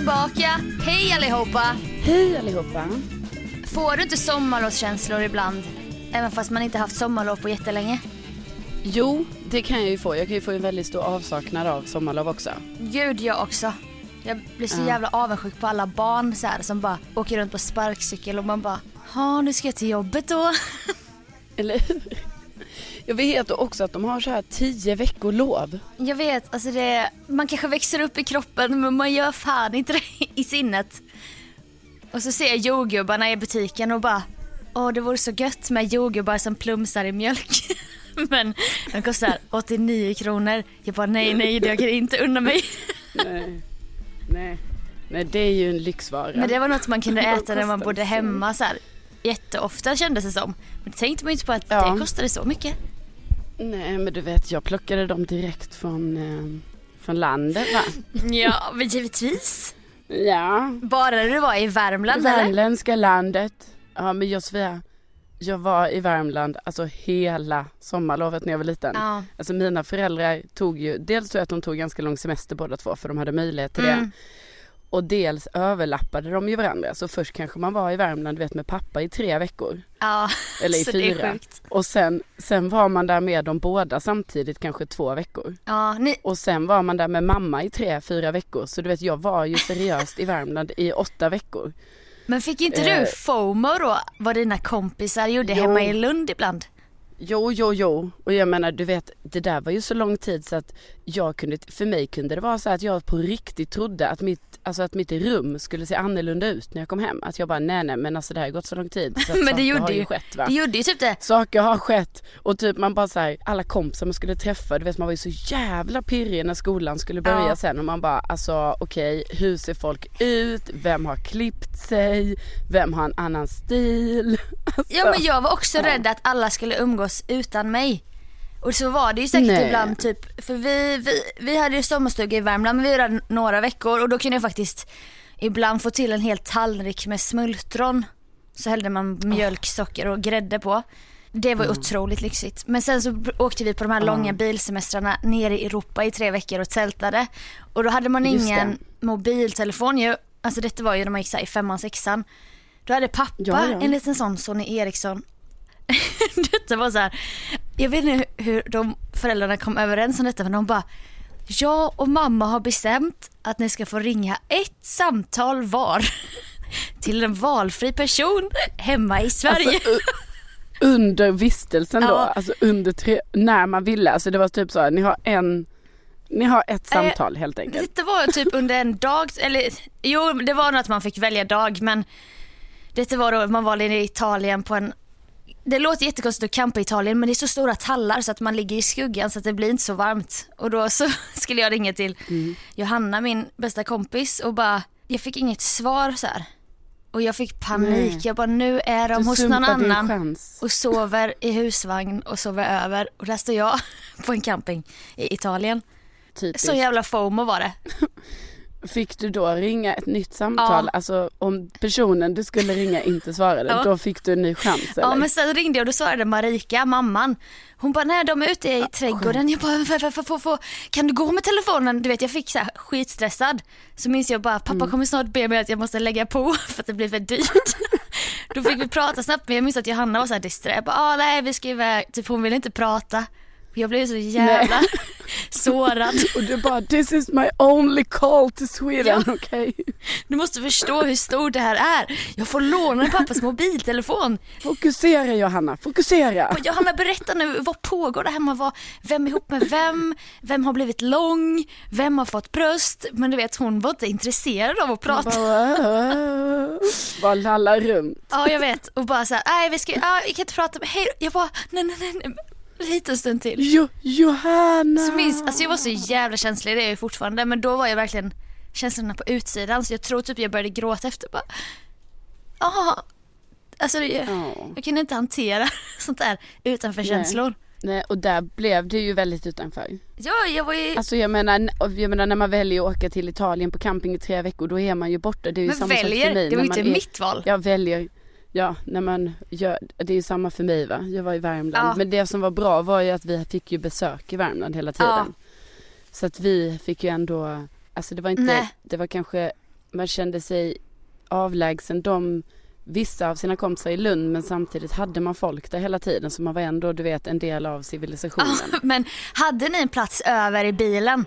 tillbaka. Hej allihopa! Hej allihopa. Får du inte sommarlovskänslor ibland? Även fast man inte haft sommarlov på jättelänge? Jo, det kan jag ju få. Jag kan ju få en väldigt stor avsaknad av sommarlov också. Gud, jag också. Jag blir så jävla avundsjuk på alla barn så här, som bara åker runt på sparkcykel och man bara, ja nu ska jag till jobbet då. Eller hur? Jag vet också att de har så här tio veckor lov. Jag vet, alltså det, man kanske växer upp i kroppen men man gör fan inte det i sinnet. Och så ser jag jordgubbarna i butiken och bara, åh det vore så gött med jordgubbar som plumsar i mjölk. men de kostar 89 kronor. Jag bara nej nej, det jag kan inte unna mig. Nej. Nej. Nej, det är ju en lyxvara. Men det var något man kunde De äta när man bodde hemma så här. Jätteofta kändes det som. Men det tänkte man ju inte på att Ja. det kostade så mycket. Nej, men du vet, jag plockade dem direkt från, eh, från landet va? Ja, men givetvis. Ja, Bara du var i Värmland eller? värmländska landet. Ja, men jag Sofia, jag var i Värmland alltså hela sommarlovet när jag var liten. Ja. Alltså mina föräldrar tog ju, dels tror jag att de tog ganska lång semester båda två för de hade möjlighet till Mm. det. Och dels överlappade de ju varandra. Så först kanske man var i Värmland vet med pappa i tre veckor. Ja, Eller i fyra. Och sen, sen var man där med dem båda samtidigt kanske två veckor. Ja, ni, Och sen var man där med mamma i tre, fyra veckor. Så du vet jag var ju seriöst i Värmland i åtta veckor. men fick inte Eh. du FOMO då? Vad dina kompisar gjorde Jo. hemma i Lund ibland? Jo, jo, jo. Och jag menar, du vet, det där var ju så lång tid så att jag kunde, för mig kunde det vara så att jag på riktigt trodde att mitt, alltså att mitt rum skulle se annorlunda ut när jag kom hem. Att jag bara, nej, nej, men alltså det här har gått så lång tid så Men det gjorde har ju ju- skett va. Det gjorde ju typ det. Saker har skett och typ man bara såhär, alla kompisar man skulle träffa, du vet man var ju så jävla pirrig när skolan skulle börja Ja. sen och man bara alltså okej hur ser folk ut, vem har klippt sig, vem har en annan stil? Alltså, Ja men jag var också Ja. rädd att alla skulle umgås utan mig. Och så var det ju säkert Nej. ibland typ, för vi, vi, vi hade ju sommarstuga i Värmland men vi var där några veckor och då kunde jag faktiskt ibland få till en hel tallrik med smultron. Så hällde man mjölk, socker och grädde på. Det var ju otroligt lyxigt. Men sen så åkte vi på de här långa bilsemestrarna nere i Europa i tre veckor och tältade. Och då hade man ingen mobiltelefon ju. Alltså detta var ju när man gick så i femman, sexan. Då hade pappa Ja, ja. en liten sån Sony Ericsson. detta var så här. Jag vet inte hur- de föräldrarna kom överens om detta men de bara Jag och mamma har bestämt att ni ska få ringa ett samtal var till en valfri person hemma i Sverige. Alltså, under vistelsen då, Ja. alltså under tre, när man ville, alltså det var typ så här, ni har en, ni har ett Eh, samtal helt enkelt. Detta var typ under en dag, eller jo det var nog att man fick välja dag men detta var då, man var i Italien på en det låter jättekonstigt att campa i Italien men det är så stora tallar så att man ligger i skuggan så att det blir inte så varmt. Och då så skulle jag ringa till Johanna, min bästa kompis och bara, jag fick inget svar så här. Och jag fick panik, Nej. jag bara nu är de Du hos någon annan och sover i husvagn och sover över och där står jag på en camping i Italien. Typiskt. Så jävla fomo var det. Fick du då ringa ett nytt samtal? Ja. Alltså om personen du skulle ringa inte svarade, Ja. då fick du en ny chans eller? Ja men sen ringde jag och då svarade Marika, mamman. Hon bara, nej de är ute i trädgården. Jag bara, "F- f- f- f- kan du gå med telefonen? Du vet jag fick så här skitstressad. Så minns jag bara, pappa Mm. kommer snart be mig att jag måste lägga på för att det blir för dyrt. då fick vi prata snabbt men jag minns att Johanna var så här disträ. Jag bara, ah, nej vi ska iväg. Typ hon ville inte prata. Jag blev så jävla sårad. Och du bara, this is my only call to Sweden, Ja. okej? Du måste förstå hur stort det här är. Jag får låna pappas mobiltelefon. Fokusera Johanna, fokusera! Och Johanna berätta nu, vad pågår där hemma? Vad, vem är ihop med vem? Vem har blivit lång? Vem har fått bröst? Men du vet hon var inte intresserad av att prata. Bara, lallar runt. Ja jag vet och bara så här, nej vi ska, ja, vi kan inte prata, hej Jag bara, nej nej nej, lite stund till. Jo, Johanna! Så minns, alltså jag var så jävla känslig, det är jag ju fortfarande, men då var jag verkligen känslorna på utsidan så jag tror typ jag började gråta efter bara, ja, alltså det, Ja. jag kunde inte hantera sånt där utanför Nej. känslor. Nej, och där blev du ju väldigt utanför. Ja, jag var ju, Alltså jag menar, jag menar när man väljer att åka till Italien på camping i tre veckor då är man ju borta. Det är ju men samma sak väljer, för mig. det var ju inte man är, mitt val. Jag väljer, ja när man gör, det är ju samma för mig va. Jag var i Värmland. Ja. Men det som var bra var ju att vi fick ju besök i Värmland hela tiden. Ja. Så att vi fick ju ändå, alltså det var inte, Nej. det var kanske man kände sig avlägsen. De, vissa av sina kompisar i Lund men samtidigt hade man folk där hela tiden så man var ändå du vet en del av civilisationen. Men hade ni en plats över i bilen?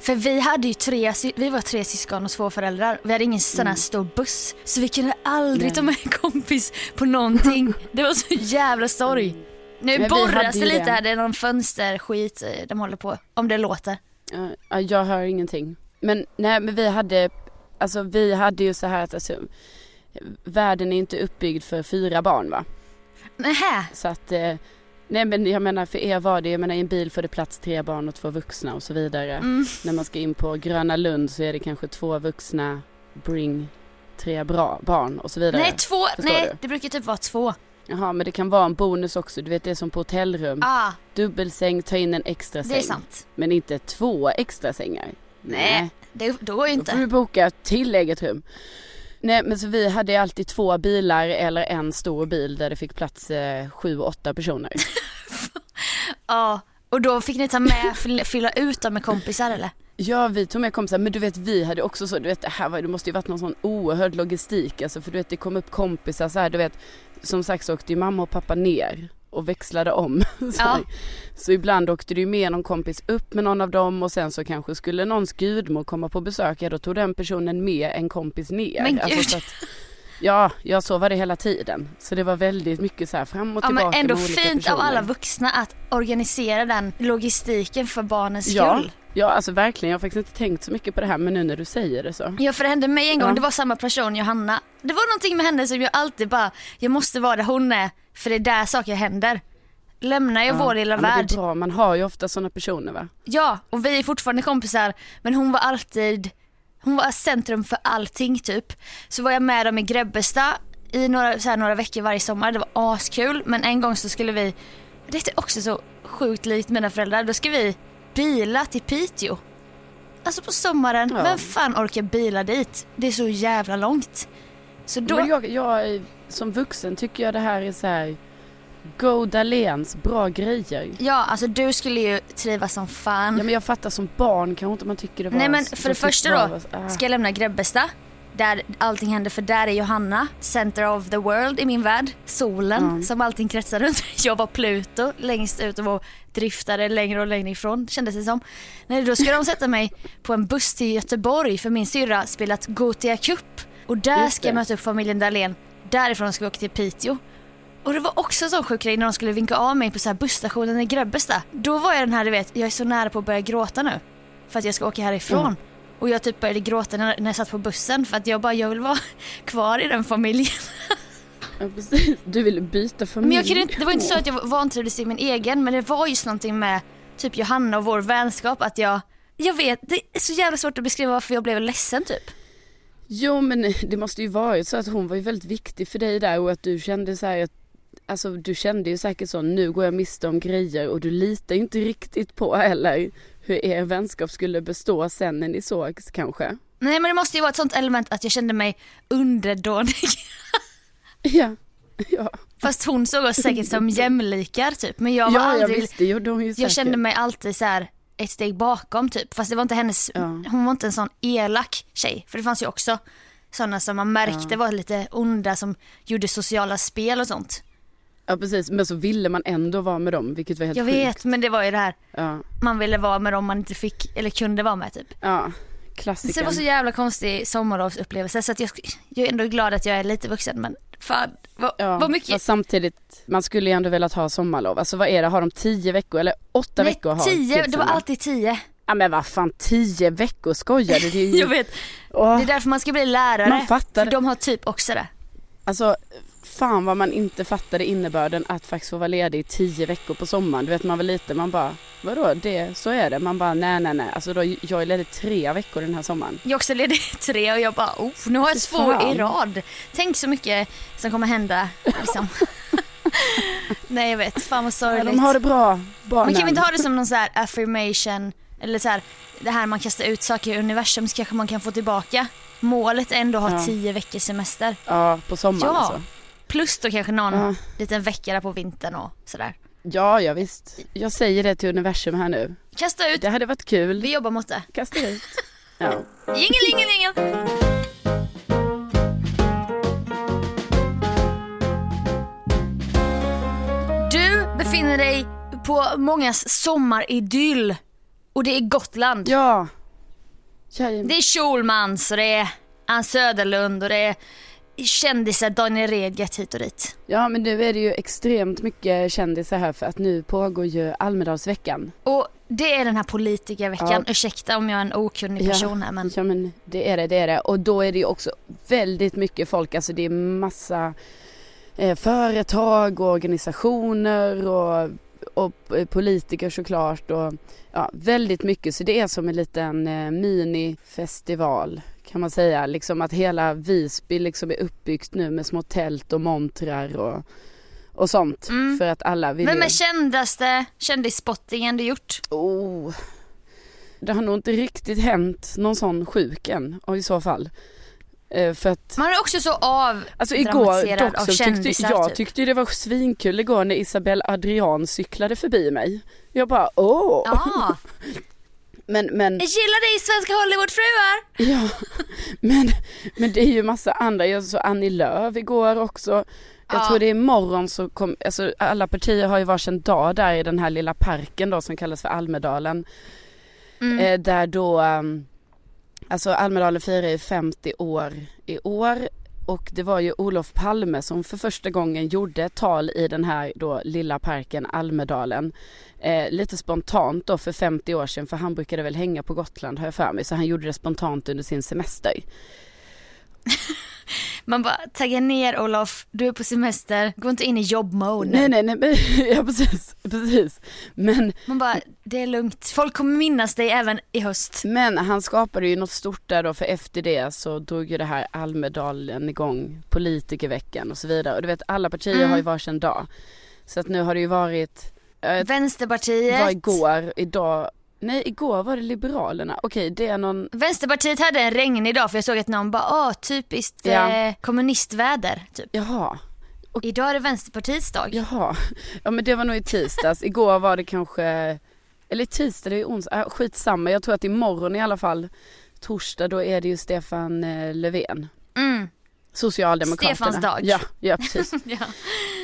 För vi hade ju tre, vi var tre syskon och två föräldrar. Vi hade ingen sån här stor buss. Så vi kunde aldrig Mm. Nej. ta med en kompis på någonting. Det var så jävla sorg. Nu Men borras det lite här, det är någon fönsterskit eh, de håller på. Om det låter. Ja, jag hör ingenting. Men nej men vi hade, alltså vi hade ju så här att alltså, världen är inte uppbyggd för fyra barn va. Nähä. Så att, eh, nej men jag menar för er var det, jag menar i en bil får det plats tre barn och två vuxna och så vidare. Mm. När man ska in på Gröna Lund så är det kanske två vuxna, bring tre bra barn och så vidare. Nej, två, Förstår nej du? det brukar typ vara två. Jaha men det kan vara en bonus också, du vet det är som på hotellrum. Ah, Dubbelsäng, ta in en extra det säng. är sant. Men inte två extra sängar. Nej, det, då går ju Då får inte. du boka till eget rum. Nej men så vi hade alltid två bilar eller en stor bil där det fick plats eh, sju, åtta personer. Ja, och då fick ni ta med, fylla- ut dem med kompisar eller? Ja vi tog med kompisar men du vet vi hade också så, du vet det här var, det måste ju varit någon sån oerhörd logistik alltså för du vet det kom upp kompisar så här, du vet som sagt så åkte ju mamma och pappa ner och växlade om. Så, här. så ibland åkte det ju med någon kompis upp med någon av dem och sen så kanske skulle någons gudmor komma på besök, ja då tog den personen med en kompis ner. Men Alltså, gud. så att, ja, ja så var det hela tiden. Så det var väldigt mycket så här fram och Ja tillbaka men ändå fint personer. av alla vuxna att organisera den logistiken för barnens Ja. skull. Ja alltså verkligen, jag har faktiskt inte tänkt så mycket på det här men nu när du säger det så. Ja för det hände mig en gång, Ja. det var samma person, Johanna. Det var någonting med henne som jag alltid bara, jag måste vara där hon är för det är där saker händer. Lämnar jag vår lilla ja, värld. Det är bra, man har ju ofta sådana personer va? Ja, och vi är fortfarande kompisar men hon var alltid, hon var centrum för allting typ. Så var jag med dem i Grebbestad i några, så här, några veckor varje sommar, det var askul men en gång så skulle vi, det är också så sjukt likt mina föräldrar, då ska vi bila till Piteå. Alltså på sommaren, Ja. vem fan orkar bila dit? Det är så jävla långt. Så då, Men jag, jag, som vuxen tycker jag det här är så här Go Dahléns, bra grejer. ja alltså du skulle ju trivas som fan. Ja men jag fattar som barn kanske inte man tycker det var Nej men för det första då, ah. ska jag lämna Grebbestad där allting händer för där är Johanna, center of the world i min värld. Solen Ja. som allting kretsar runt. Jag var Pluto längst ut och var driftade längre och längre ifrån kändes det som. Nej då ska de sätta mig på en buss till Göteborg för min syrra spelat Gothia Cup och där ska jag möta upp familjen Dahlén. Därifrån ska vi åka till Piteå. Och det var också en sån sjuk grej när de skulle vinka av mig på så här busstationen i Grebbestad. Då var jag den här du vet, jag är så nära på att börja gråta nu. För att jag ska åka härifrån. Mm. Och jag typ började gråta när, när jag satt på bussen för att jag bara, jag vill vara kvar i den familjen. Ja, precis. Du ville byta familj. Men jag kunde inte, det var inte så att jag vantrivdes i min egen men det var just någonting med typ Johanna och vår vänskap att jag, jag vet, det är så jävla svårt att beskriva varför jag blev ledsen typ. Jo men det måste ju varit så att hon var ju väldigt viktig för dig där och att du kände så här att Alltså du kände ju säkert så, nu går jag miste om grejer och du litar ju inte riktigt på heller hur er vänskap skulle bestå sen när ni sågs kanske. Nej men det måste ju vara ett sånt element att jag kände mig underdånig. Ja, ja. Fast hon såg oss säkert som jämlikar typ. Men jag var Ja, jag aldrig, visste, hon ju säkert. jag kände mig alltid så här ett steg bakom typ. Fast det var inte hennes, Ja. hon var inte en sån elak tjej. För det fanns ju också sådana som man märkte Ja. var lite onda som gjorde sociala spel och sånt. Ja precis, men så ville man ändå vara med dem vilket var helt Jag sjukt. vet men det var ju det här, Ja, man ville vara med dem man inte fick eller kunde vara med typ. ja. Så Klassikern. det var så jävla konstig sommarlovsupplevelse så att jag, jag är ändå glad att jag är lite vuxen men fan vad, Ja, vad mycket. samtidigt, man skulle ju ändå velat ha sommarlov. Alltså vad är det, har de tio veckor eller åtta Nej, veckor har tio, det var va? alltid tio. Ja men vad fan, tio veckor skojar du? Det är ju... Jag vet, Åh, det är därför man ska bli lärare. Man fattar För de har typ också det. Alltså fan vad man inte fattade innebörden att faktiskt få vara ledig i tio veckor på sommaren. Du vet man var lite, man bara vadå det, så är det. Man bara nej nej nej. Alltså då, jag är ledig tre veckor den här sommaren. Jag också ledig tre och jag bara oh, nu har jag två i rad. Tänk så mycket som kommer hända liksom. Nej jag vet, fan vad Ja, sorgligt. de har det bra, barnen. Man kan vi inte ha det som någon så här affirmation eller så här, det här man kastar ut saker i universum så kanske man kan få tillbaka. Målet är ändå att ha Ja. tio veckors semester. Ja, på sommaren Ja. alltså. Plus då kanske någon ja. liten väckare på vintern och sådär. Ja, ja visst. Jag säger det till universum här nu. Kasta ut. Det hade varit kul. Vi jobbar mot det. Kasta ut. ja. Jingel, jingel, jingel. Du befinner dig på mångas sommaridyll och det är Gotland. Ja. Jajamän. Det är Schulmans och det är Ann Söderlund och det är kändisar Daniel Redgert hit och dit. Ja men nu är det ju extremt mycket kändisar här för att nu pågår ju Almedalsveckan. Och det är den här politikerveckan. Ja. Ursäkta om jag är en okunnig person här men Ja men det är det, det är det. Och då är det ju också väldigt mycket folk, alltså det är massa eh, företag och organisationer och, och eh, politiker såklart och ja, väldigt mycket. Så det är som en liten eh, minifestival kan man säga. Liksom att hela Visby liksom är uppbyggt nu med små tält och montrar och, och sånt. Mm. För att alla vill Vem ju... är kändaste kändisspottingen du gjort? Oh. Det har nog inte riktigt hänt någon sån sjuk än och i så fall. Eh, för att Man är också så av... Alltså igår dock så tyckte jag typ. tyckte det var svinkul igår när Isabelle Adrian cyklade förbi mig. Jag bara åh! Ja, Men, men, jag gillar dig svenska Hollywoodfruar. ja, men, men det är ju massa andra. Jag såg Annie Lööf igår också. Jag Ja. tror det är imorgon så kom, alltså alla partier har ju varsin dag där i den här lilla parken då som kallas för Almedalen. Mm. Eh, där då, um, alltså Almedalen firar ju 50 år i år. Och det var ju Olof Palme som för första gången gjorde ett tal i den här då lilla parken Almedalen. Eh, lite spontant då för 50 år sedan för han brukade väl hänga på Gotland har jag för mig. Så han gjorde det spontant under sin semester. Man bara taggar ner Olof, du är på semester, gå inte in i jobbmode. Nej nej nej, ja precis, precis. Men, Man bara, det är lugnt. Folk kommer minnas dig även i höst. men han skapade ju något stort där då för efter det så drog ju det här Almedalen igång, politikerveckan och så vidare. Och du vet alla partier Mm. har ju varsin dag. Så att nu har det ju varit, det Vänsterpartiet. var igår, idag, nej igår var det Liberalerna. Okej det är någon, Vänsterpartiet hade en regnig dag för jag såg att någon bara, åh typiskt Ja. eh, kommunistväder. Typ. jaha, Idag är det Vänsterpartiets dag. jaha. Ja men det var nog i tisdags, igår var det kanske, eller i tisdag, det är ju onsdag, äh, skitsamma. Jag tror att imorgon i alla fall, torsdag, då är det ju Stefan eh, Löfven. Mm. Socialdemokraterna. Stefans dag. Ja, ja precis. Ja.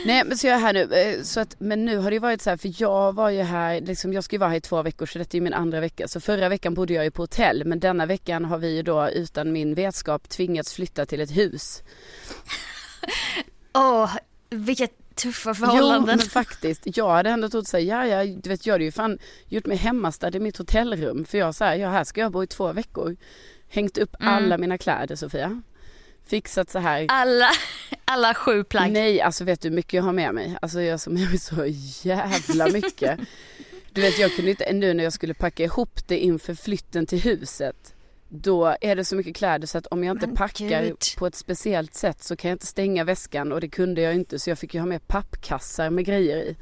Nej men så jag är här nu, eh, så att, men nu har det ju varit så här för jag var ju här, liksom, jag ska ju vara här i två veckor så detta är ju min andra vecka. Så förra veckan bodde jag ju på hotell men denna veckan har vi ju då utan min vetskap tvingats flytta till ett hus. Åh, vilka tuffa förhållanden. Jo men faktiskt, jag hade ändå trott såhär, ja ja du vet jag hade ju fan gjort mig hemmastad i mitt hotellrum för jag såhär, ja här ska jag bo i två veckor. Hängt upp Mm. alla mina kläder Sofia. Fixat så här. Alla, alla sju plagg. Nej, alltså vet du hur mycket jag har med mig? Alltså jag som är så jävla mycket. Du vet jag kunde inte, nu när jag skulle packa ihop det inför flytten till huset. Då är det så mycket kläder så att om jag inte Men packar gud. på ett speciellt sätt så kan jag inte stänga väskan och det kunde jag inte så jag fick ju ha med pappkassar med grejer i.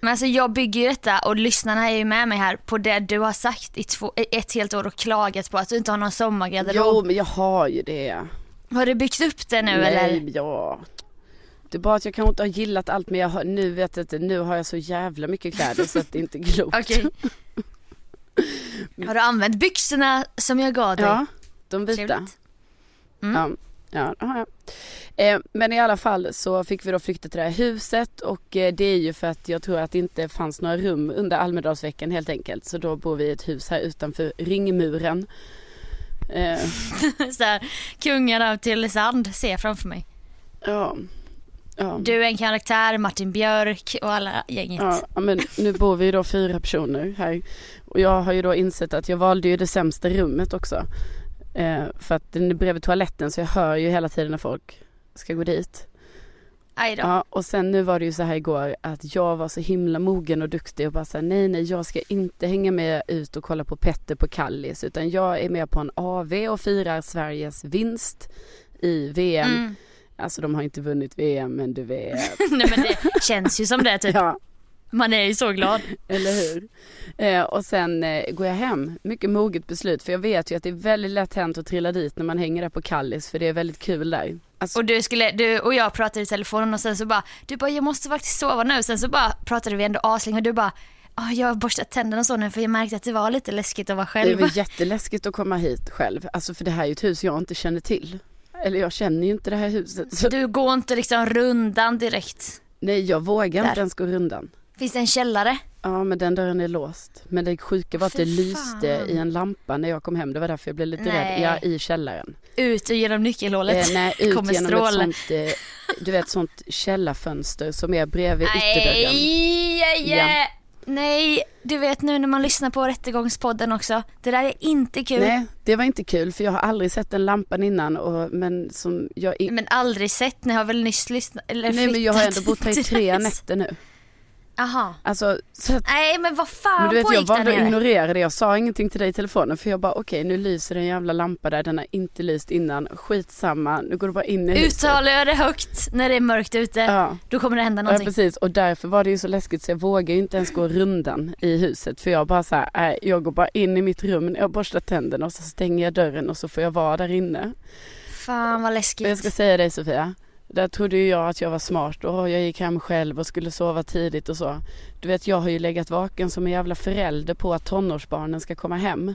Men alltså jag bygger ju detta och lyssnarna är ju med mig här på det du har sagt i två, ett helt år och klagat på att du inte har någon sommargarderob. Jo men jag har ju det. Har du byggt upp det nu Nej, eller? ja. Det är bara att jag kanske inte har gillat allt men jag har, nu vet jag inte, nu har jag så jävla mycket kläder så att det är inte klokt. Okej. Har du använt byxorna som jag gav dig? Ja, de vita. Mm. Ja, ja, ja, ja. Eh, men i alla fall så fick vi då flytta till det här huset och eh, det är ju för att jag tror att det inte fanns några rum under Almedalsveckan helt enkelt. Så då bor vi i ett hus här utanför ringmuren. Eh, Så här, kungen av Tylösand ser jag framför mig. ja, ja. Du är en karaktär, Martin Björk och alla gänget. Ja, men nu bor vi då fyra personer här. Och jag har ju då insett att jag valde ju det sämsta rummet också. Eh, för att den är bredvid toaletten så jag hör ju hela tiden när folk ska gå dit. Ja, och sen nu var det ju så här igår att jag var så himla mogen och duktig och bara så här, nej nej jag ska inte hänga med ut och kolla på Petter på Kallis utan jag är med på en AV och firar Sveriges vinst i VM. Mm. Alltså de har inte vunnit VM men du vet. Nej men det känns ju som det typ. ja, Man är ju så glad. eller hur? Eh, och sen eh, går jag hem. Mycket moget beslut för jag vet ju att det är väldigt lätt hänt att trilla dit när man hänger där på Kallis för det är väldigt kul där. Alltså, Och du, skulle, du och jag pratade i telefonen och sen så bara, du bara jag måste faktiskt sova nu. Sen så bara pratade vi ändå aslänge och du bara, ah, jag har borstat tänderna och så nu för jag märkte att det var lite läskigt att vara det själv. var jätteläskigt att komma hit själv. Alltså för det här är ju ett hus jag inte känner till. Eller jag känner ju inte det här huset. Så... Du går inte liksom rundan direkt. Nej jag vågar Där. inte ens gå rundan. Finns det en källare? Ja men den dörren är låst. Men det sjuka var att det Fy lyste fan. i en lampa när jag kom hem. Det var därför jag blev lite Nej. rädd. Ja i källaren. Ut genom nyckelhålet? Eh, nej ut kommer genom stråle. ett sånt, eh, du vet sånt källarfönster som är bredvid ytterdörren. Nej, Ja. nej, du vet nu när man lyssnar på Rättegångspodden också. Det där är inte kul. Nej det var inte kul för jag har aldrig sett den lampan innan och, men som jag i- Men aldrig sett, ni har väl nyss lyssnat eller Nej men jag har ändå bott här i tre nätter nu. Aha. Alltså så att, Nej men vad fan men du vet jag valde att ignorera det. Jag sa ingenting till dig i telefonen för jag bara okej nu lyser en jävla lampa där. Den har inte lyst innan. Skitsamma nu går du bara in i huset. Uttalar jag det högt när det är mörkt ute, Ja. då kommer det hända Ja någonting. precis och därför var det ju så läskigt så jag vågar ju inte ens gå rundan i huset för jag bara så här, nej, jag går bara in i mitt rum jag borstar tänderna och så stänger jag dörren och så får jag vara där inne. Fan vad läskigt. Och jag ska säga dig Sofia, där trodde ju jag att jag var smart och jag gick hem själv och skulle sova tidigt och så. Du vet jag har ju legat vaken som en jävla förälder på att tonårsbarnen ska komma hem.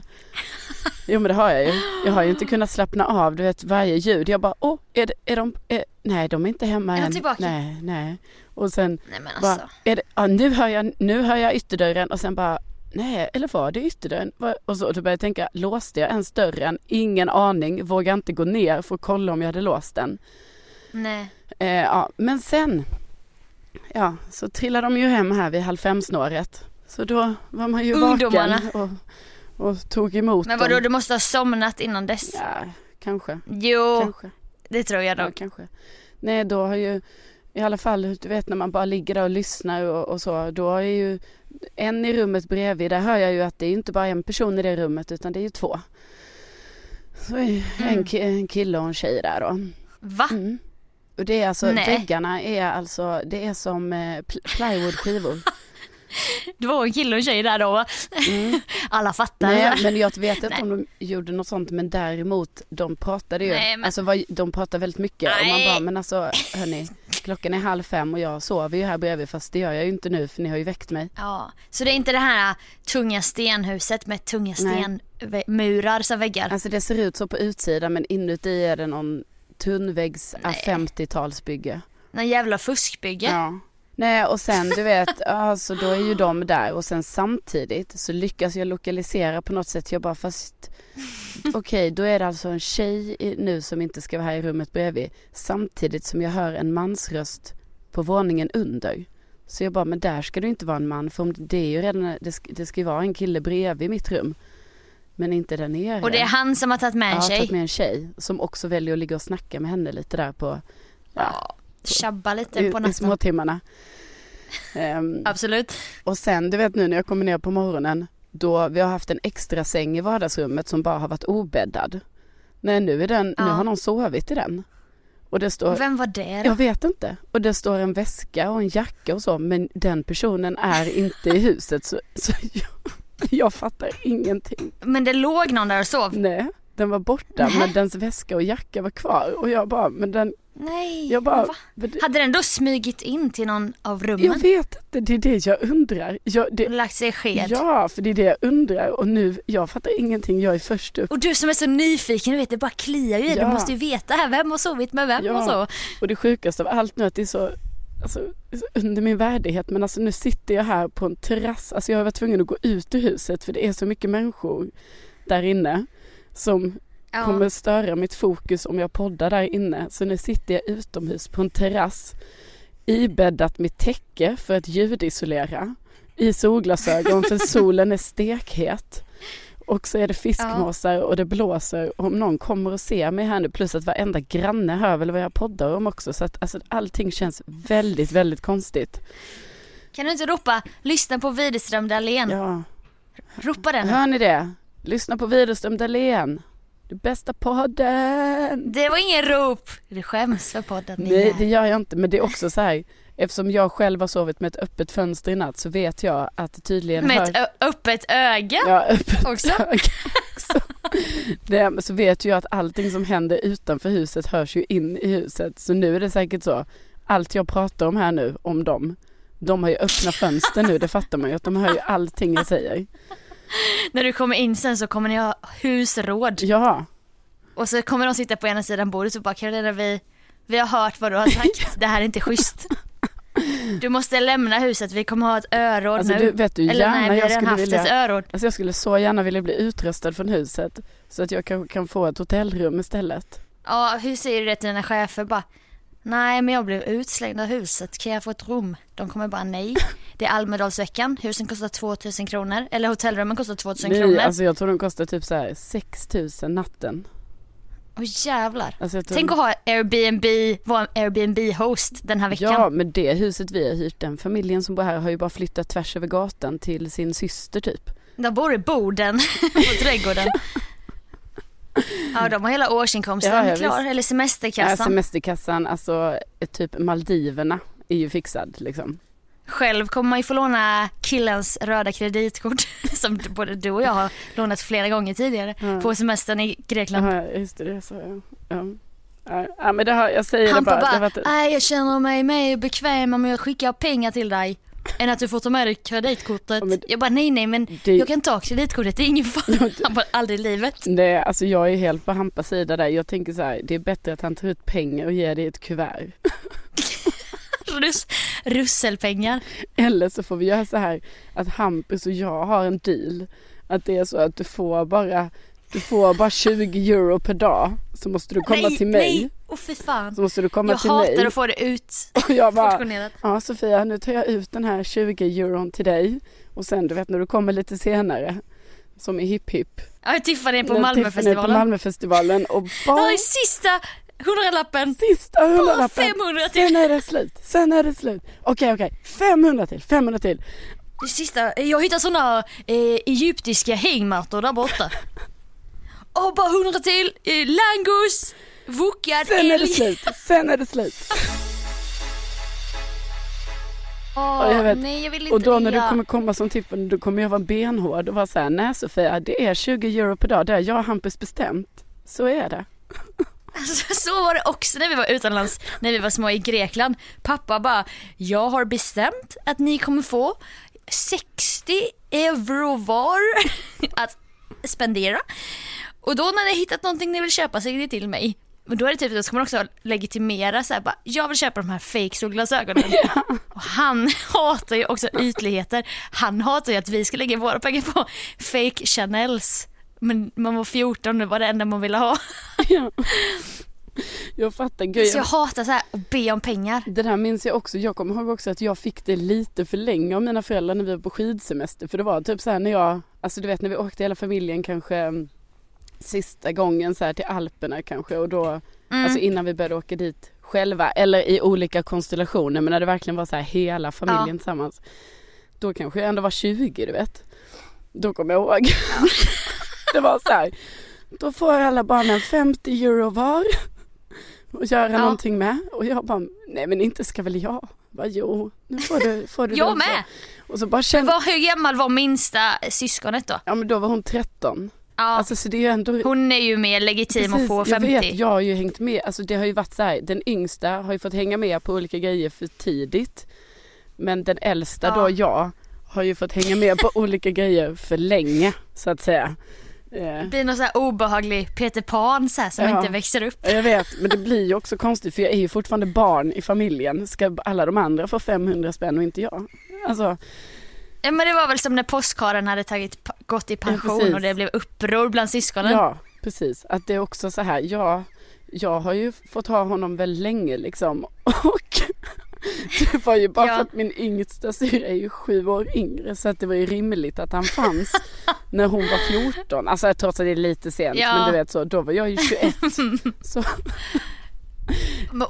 Jo men det har jag ju. Jag har ju inte kunnat slappna av, du vet varje ljud. Jag bara, åh, är, det, är de, är, nej de är inte hemma Är än. tillbaka? Nej, nej. Och sen Nej men bara, alltså. är det, ja, nu, hör jag, nu hör jag ytterdörren och sen bara Nej, eller var det ytterdörren? Och så då började jag tänka, låste jag ens dörren? Ingen aning, vågade inte gå ner för att kolla om jag hade låst den. Nej. Eh, ja, men sen, ja, så trillade de ju hem här vid halv fem-snåret. Så då var man ju Ungdomarna. vaken och, och tog emot Men vadå dem. du måste ha somnat innan dess? Ja, kanske, Jo, kanske. det tror jag Ja, dock. kanske. Nej, då har ju i alla fall, du vet när man bara ligger där och lyssnar och, och så, då är ju en i rummet bredvid, där hör jag ju att det är inte bara en person i det rummet utan det är ju två. Så är en, Mm. ki- en kille och en tjej där då. Va? Mm. Och det är alltså, Nej. väggarna är alltså, det är som eh, pl- plywoodskivor. Det var en kille och en tjej där då va? Mm. Alla fattar. Nej men jag vet inte Nej. om de gjorde något sånt men däremot de pratade ju, Nej, men- alltså de pratade väldigt mycket och man Nej. bara men alltså hörni klockan är halv fem och jag sover ju här bredvid fast det gör jag ju inte nu för ni har ju väckt mig. Ja, så det är inte det här äh, tunga stenhuset med tunga Nej. stenmurar som väggar? Alltså det ser ut så på utsidan men inuti är det någon tunnväggs Nej. 50-talsbygge. Någon jävla fuskbygge? Ja. Nej och sen du vet, alltså då är ju de där och sen samtidigt så lyckas jag lokalisera på något sätt. Jag bara fast okej då är det alltså en tjej nu som inte ska vara här i rummet bredvid. Samtidigt som jag hör en mansröst på våningen under. Så jag bara men där ska du inte vara en man för det är ju redan, det ska, det ska ju vara en kille bredvid mitt rum. Men inte där nere. Och det är han som har tagit med en har tjej? tagit med en tjej som också väljer att ligga och snacka med henne lite där på, ja, Ja, tjabba lite i, på i natten. småtimmarna. Ehm, Absolut. och sen du vet nu när jag kommer ner på morgonen då vi har haft en extra säng i vardagsrummet som bara har varit obäddad. Nej nu är den, nu Ja. har någon sovit i den. Och det står, Vem var det då? jag vet inte. Och det står en väska och en jacka och så men den personen är inte i huset så, så jag, jag fattar ingenting. Men det låg någon där och sov? Nej, den var borta Nej. men dens väska och jacka var kvar och jag bara, men den, Nej, jag bara, men det- Hade den då smugit in till någon av jag rummen? vet inte, det är det jag undrar. Jag, det, lagt sig i sked? ja, för det är det jag undrar och nu, jag fattar ingenting, jag är först upp. Och du som är så nyfiken, du vet det bara kliar ju. Ja. Du måste ju veta här, vem har sovit med vem Ja. och så. Och det sjukaste av allt nu att det är så, alltså, under min värdighet men alltså nu sitter jag här på en terrass, alltså jag har varit tvungen att gå ut ur huset för det är så mycket människor där inne som Ja. kommer störa mitt fokus om jag poddar där inne. Så nu sitter jag utomhus på en terrass ibäddat med täcke för att ljudisolera i solglasögon för solen är stekhet. Och så är det fiskmåsar och det blåser om någon kommer och ser mig här nu plus att varenda granne hör väl vad jag poddar om också så att alltså, allting känns väldigt väldigt konstigt. Kan du inte ropa, lyssna på Widerström Dahlén? Ja, Ropa den. hör ni det? Lyssna på Widerström Dahlén. Det bästa podden. Det var ingen rop. Du skäms för podden. Nej det gör jag inte men det är också så här eftersom jag själv har sovit med ett öppet fönster i natt så vet jag att tydligen Med hör... ett öppet öga Ja, öppet också. öga också. Det, så vet jag att allting som händer utanför huset hörs ju in i huset så nu är det säkert så allt jag pratar om här nu om dem de har ju öppna fönster nu det fattar man ju att de hör ju allting jag säger. När du kommer in sen så kommer ni ha husråd. Ja, Och så kommer de sitta på ena sidan bordet och bara Carolina vi, vi har hört vad du har sagt. Det här är inte schysst. Du måste lämna huset, vi kommer ha ett öråd Alltså nu. du, vet du Eller gärna nej, vi har jag redan haft vilja... ett öråd. Alltså jag skulle så gärna vilja bli utröstad från huset. Så att jag kan, kan få ett hotellrum istället. Ja, hur säger du det till dina chefer? Bara, nej men jag blev utslängd av huset, kan jag få ett rum? De kommer bara nej. Det är Almedalsveckan, husen kostar 2000 kronor. Eller hotellrummen kostar 2000 kronor. Nej, alltså jag tror de kostar typ så här 6000 natten. Åh jävlar. Alltså tror... Tänk att ha Airbnb, vara Airbnb-host den här veckan. Ja, men det huset vi har hyrt, den familjen som bor här har ju bara flyttat tvärs över gatan till sin syster typ. Där bor i Boden, på trädgården. Ja, de har hela årsinkomsten Ja, klar, eller Ja, semesterkassan. semesterkassan, alltså typ Maldiverna är ju fixad liksom. Själv kommer man ju få låna killens röda kreditkort som både du och jag har lånat flera gånger tidigare Ja. på semestern i Grekland. Ja, just det, det sa jag. Ja. Men det har, jag säger Han det bara. bara, det nej jag känner mig mer bekväm om jag skickar pengar till dig än att du får ta med dig kreditkortet. Ja, Jag bara nej nej men Det- jag kan ta kreditkortet, det är ingen fara. Han bara aldrig i livet. Det, alltså jag är helt på Hampas sida där. Jag tänker så här, det är bättre att han tar ut pengar och ger dig ett kuvert. Rus, russelpengar. Eller så får vi göra så här att Hampus och jag har en deal. Att det är så att du får bara, du får bara 20 euro per dag. Så måste du komma nej, till mig. nej, åh fy fan. Så måste du komma Jag till hatar mig. att få det ut Och jag bara, ja Sofia nu tar jag ut den här 20 euron till dig. Och sen du vet när du kommer lite senare. Som i Hipp Hipp. Ja, Tiffany på när Tiffany på Malmöfestivalen. Malmöfestivalen. Och bara är sista hundralappen. sista hundralappen. 500 till. Sen är det slut. Sen är det slut. Okej okej. 500 till. 500 till. Det sista, jag hittade såna eh, egyptiska hängmattor där borta. Och bara hundra till, eh, langos, wokad Sen är det älg. slut. Sen är det slut. Ja, jag vet. nej jag vill inte Och då när du kommer komma som Tiffany då kommer jag vara benhård och vara såhär, nej Sofia det är 20 euro per dag, det har jag och Hampus bestämt. Så är det. Alltså, så var det också när vi var utomlands, när vi var små i Grekland. Pappa bara, jag har bestämt att ni kommer få 60 euro var att spendera. Och då när ni hittat någonting ni vill köpa säger ni till mig. Och då är det typ, då ska man också legitimera så här, bara, jag vill köpa de här fake solglasögonen. Och han hatar ju också ytligheter. Han hatar ju att vi ska lägga våra pengar på fake Chanels. Men man var 14 nu var det enda man ville ha. Ja. Jag fattar. Gud, Så jag jag, hatar så här att be om pengar. det där minns jag också. Jag kommer ihåg också att jag fick det lite för länge av mina föräldrar när vi var på skidsemester. För det var typ så här när jag, alltså du vet när vi åkte hela familjen kanske mm, sista gången så här till Alperna kanske och då, Mm. alltså innan vi började åka dit själva eller i olika konstellationer men när det verkligen var så här hela familjen Ja. tillsammans. Då kanske jag ändå var 20 du vet. Då kommer jag ihåg. det var så här. Då får alla barnen 50 euro var. Och göra Ja. någonting med. Och jag bara, nej men inte ska väl jag. Bara, jo, nu får du, får du Jag med! Så. Och så bara Men kände, var, hur gammal var minsta syskonet då? ja men då var hon 13. Ja, Alltså så det är ändå hon är ju mer legitim att Precis, få Jag 50. vet, jag har ju hängt med. Alltså det har ju varit så här, den yngsta har ju fått hänga med på olika grejer för tidigt. Men den äldsta Ja. då, jag, har ju fått hänga med på olika grejer för länge så att säga. Eh, Det blir någon så här obehaglig Peter Pan så här, som Ja. inte växer upp. jag vet, men det blir ju också konstigt för jag är ju fortfarande barn i familjen. Ska alla de andra få 500 spänn och inte jag? Alltså, Ja, men det var väl som när påskharen hade tagit, gått i pension precis. och det blev uppror bland syskonen. ja precis. Att det är också så här, jag, jag har ju fått ha honom väldigt länge liksom. Och det var ju bara Ja. för att min yngsta syrra är ju sju år yngre så att det var ju rimligt att han fanns när hon var 14. Alltså trots att det är lite sent Ja. men du vet så, då var jag ju 21. så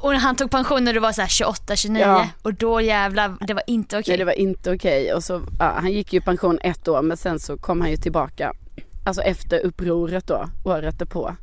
Och han tog pension när du var så här 28, 29 Ja. och då jävlar, det var inte okej. nej, det var inte okej. Och så, ja, han gick ju i pension ett år men sen så kom han ju tillbaka. Alltså efter upproret då, året därpå.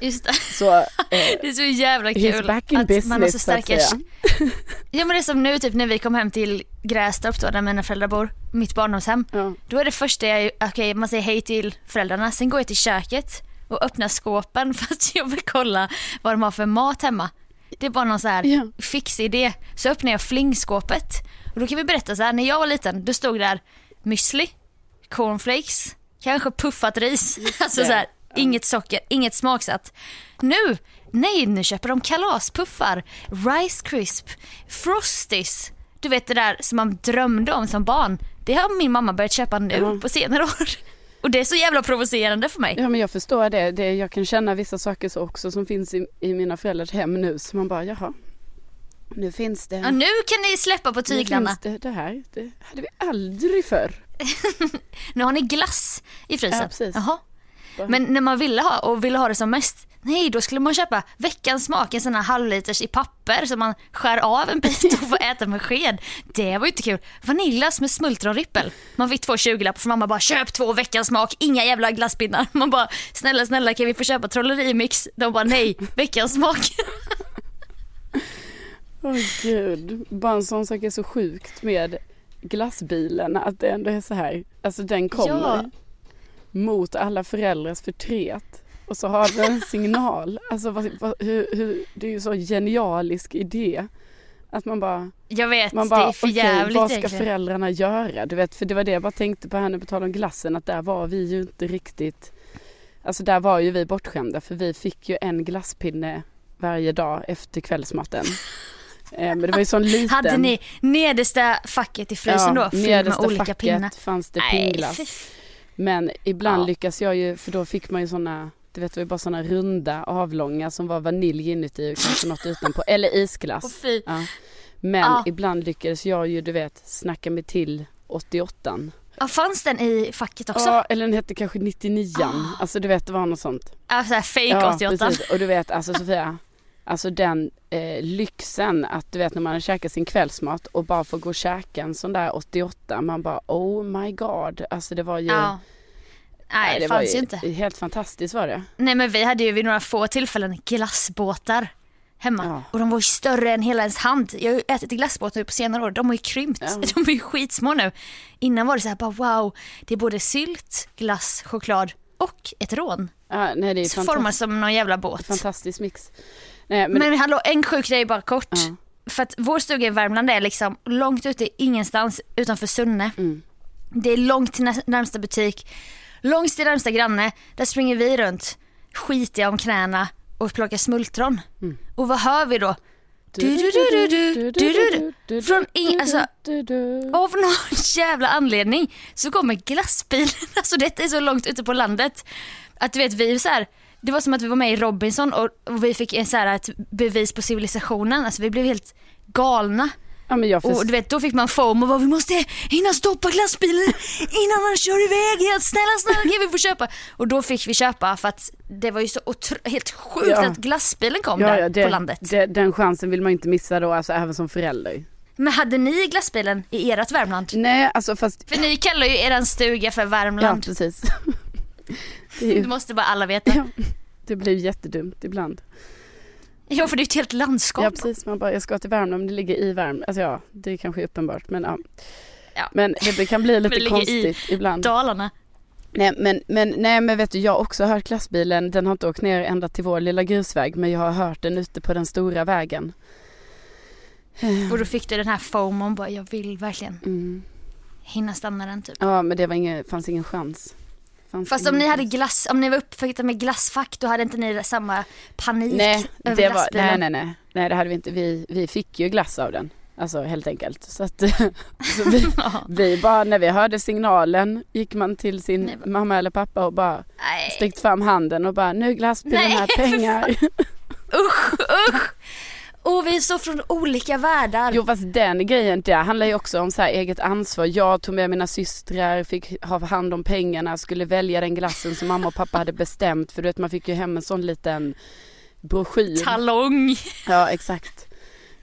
Just det. Så eh, Det är så jävla kul he's back in att man har business så starka. Ja men det är som nu typ när vi kom hem till Grästorp då där mina föräldrar bor, mitt barndomshem. Ja. Då är det första jag, okej man säger hej till föräldrarna, sen går jag till köket och öppnar skåpen för att jag vill kolla vad de har för mat hemma. Det är bara någon så här Ja. fix idé. Så öppnar jag flingskåpet och då kan vi berätta så här, när jag var liten då stod där müsli, cornflakes, kanske puffat ris. Alltså så här, inget socker, inget smaksatt. Nu, nej nu köper de kalaspuffar, Rice Crisp, Frosties. du vet det där som man drömde om som barn. Det har min mamma börjat köpa nu Ja. på senare år. Och det är så jävla provocerande för mig. Ja men jag förstår det. det. Jag kan känna vissa saker så också som finns i, i mina föräldrars hem nu. Så man bara jaha. Nu finns det. Ja, nu kan ni släppa på nu tyglarna. finns det, det här. Det hade vi aldrig förr. Nu har ni glass i frysen. Ja, precis. Jaha. Men när man ville ha och ville ha det som mest, nej då skulle man köpa veckans smak, en sån här halvliters i papper som man skär av en bit och får äta med sked. Det var ju inte kul. Vaniljas med smultronrippel. Man fick två 20 för mamma bara köp två veckans smak, inga jävla glasspinnar. Man bara snälla snälla kan vi få köpa trollerimix? De bara nej, veckans smak. Åh gud. Bara en sån sak är så sjukt med glassbilen. Att det ändå är så här. Alltså den kommer Ja. Mot alla föräldrars förtret. Och så har den en signal. Alltså vad, vad, hur, hur, det är ju så genialisk idé. Att man bara, Jag vet, man det bara är för jävligt vad ska egentligen. föräldrarna göra? Du vet, för det var det jag bara tänkte på här nu på tal om glassen. Att där var vi ju inte riktigt, alltså där var ju vi bortskämda. För vi fick ju en glasspinne varje dag efter kvällsmaten. Eh, Men det var ju sån liten. Hade ni nedersta facket i frysen då? Fylld med nedersta olika facket pinnar? fanns det f- Men ibland Ja. lyckas jag ju, för då fick man ju såna, du vet det var ju bara såna runda avlånga som var vanilj inuti och kanske något utanpå, eller isglass. fy. Ja. Men Ja. ibland lyckades jag ju, du vet, snacka mig till 88 Ja, fanns den i facket också? Ja, eller den hette kanske 99 Ah. Alltså du vet, det var något sånt. Ja, såhär fake ja, 88. precis. Och du vet, alltså Sofia, alltså den eh, lyxen att du vet när man har käkat sin kvällsmat och bara får gå och käka en sån där 88, man bara oh my god. Alltså det var ju Ja. Nej, det, var fanns ju inte. Helt fantastiskt var det. Nej men vi hade ju vid några få tillfällen glassbåtar hemma. Ja. Och de var ju större än hela ens hand. Jag har ju ätit glassbåtar nu på senare år. De har ju krympt. Ja. De är ju skitsmå nu. Innan var det så här bara wow. Det är både sylt, glass, choklad och ett rån. Ja, nej, det är Så formas som någon jävla båt. fantastisk mix. Nej, men, Men, hallå, en sjuk grej bara kort. Ja. För att vår stuga i Värmland är liksom långt ute ingenstans utanför Sunne. Mm. Det är långt till nä- närmsta butik, långt till närmsta granne. Där springer vi runt, skitiga om knäna och plockar smultron. Mm. Och vad hör vi då? Från ing- alltså-. Av någon jävla anledning så kommer glassbilen, alltså detta är så långt ute på landet. Att du vet vi så här, det var som att vi var med i Robinson och, och vi fick en så här, ett bevis på civilisationen. Alltså vi blev helt galna. Ja, Och du vet då fick man foam och bara, vi måste hinna stoppa glassbilen innan han kör iväg helt. Snälla snälla kan vi få köpa? Och då fick vi köpa för att det var ju så helt sjukt Ja. att glassbilen kom Ja, där ja, det, på landet. Det, den chansen vill man inte missa då, alltså även som förälder. Men hade ni glassbilen i ert Värmland? Nej, alltså fast... För ni kallar ju eran stuga för Ja, Värmland. precis. Är Det ju, måste bara alla veta. ja, det blir jättedumt ibland. Ja för det är ju ett helt landskap. Ja, precis. Man bara, jag ska till Värmland, men det ligger i Värmland. Alltså ja, det kanske är uppenbart, men ja. Ja. Men det kan bli lite konstigt ibland. Dalarna. Nej men, men, nej men vet du, jag har också hört glassbilen. Den har inte åkt ner ända till vår lilla grusväg men jag har hört den ute på den stora vägen. Och då fick du den här foamon bara, jag vill verkligen Mm. hinna stanna den typ. Ja men det var ingen, fanns ingen chans. Fast om ni hade glass, om ni var uppfuckta med glassfack då hade inte ni samma panik Nej, över det var, nej nej nej. Nej det hade vi inte. Vi, vi fick ju glass av den. Alltså helt enkelt. Så att så vi, vi bara, när vi hörde signalen gick man till sin Nej, mamma eller pappa och bara Nej, sträckt fram handen och bara nu glassbilen här, pengar. usch, usch! Och vi är så från olika världar. Jo fast den grejen det handlar ju också om så här eget ansvar. Jag tog med mina systrar, fick ha hand om pengarna, skulle välja den glassen som mamma och pappa hade bestämt. För du vet man fick ju hem en sån liten broschyr. Talong. Ja exakt.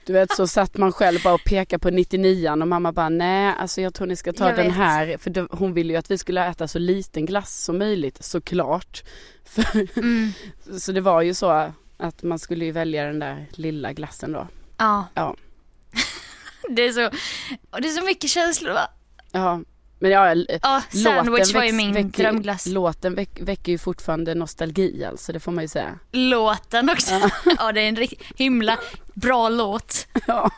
Du vet så satt man själv bara och pekade på 99 och mamma bara nej alltså jag tror ni ska ta Jag den vet. här. För det, hon ville ju att vi skulle äta så liten glass som möjligt såklart. För, Mm. så det var ju så att man skulle ju välja den där lilla glassen då. Ja. Ja. Det är så, och det är så mycket känslor va? Ja men ja, Ja, sandwich var ju min väcker- drömglass. Låten väck, väcker ju fortfarande nostalgi alltså, det får man ju säga. Låten också. Ja. det är en riktigt himla bra låt. Ja.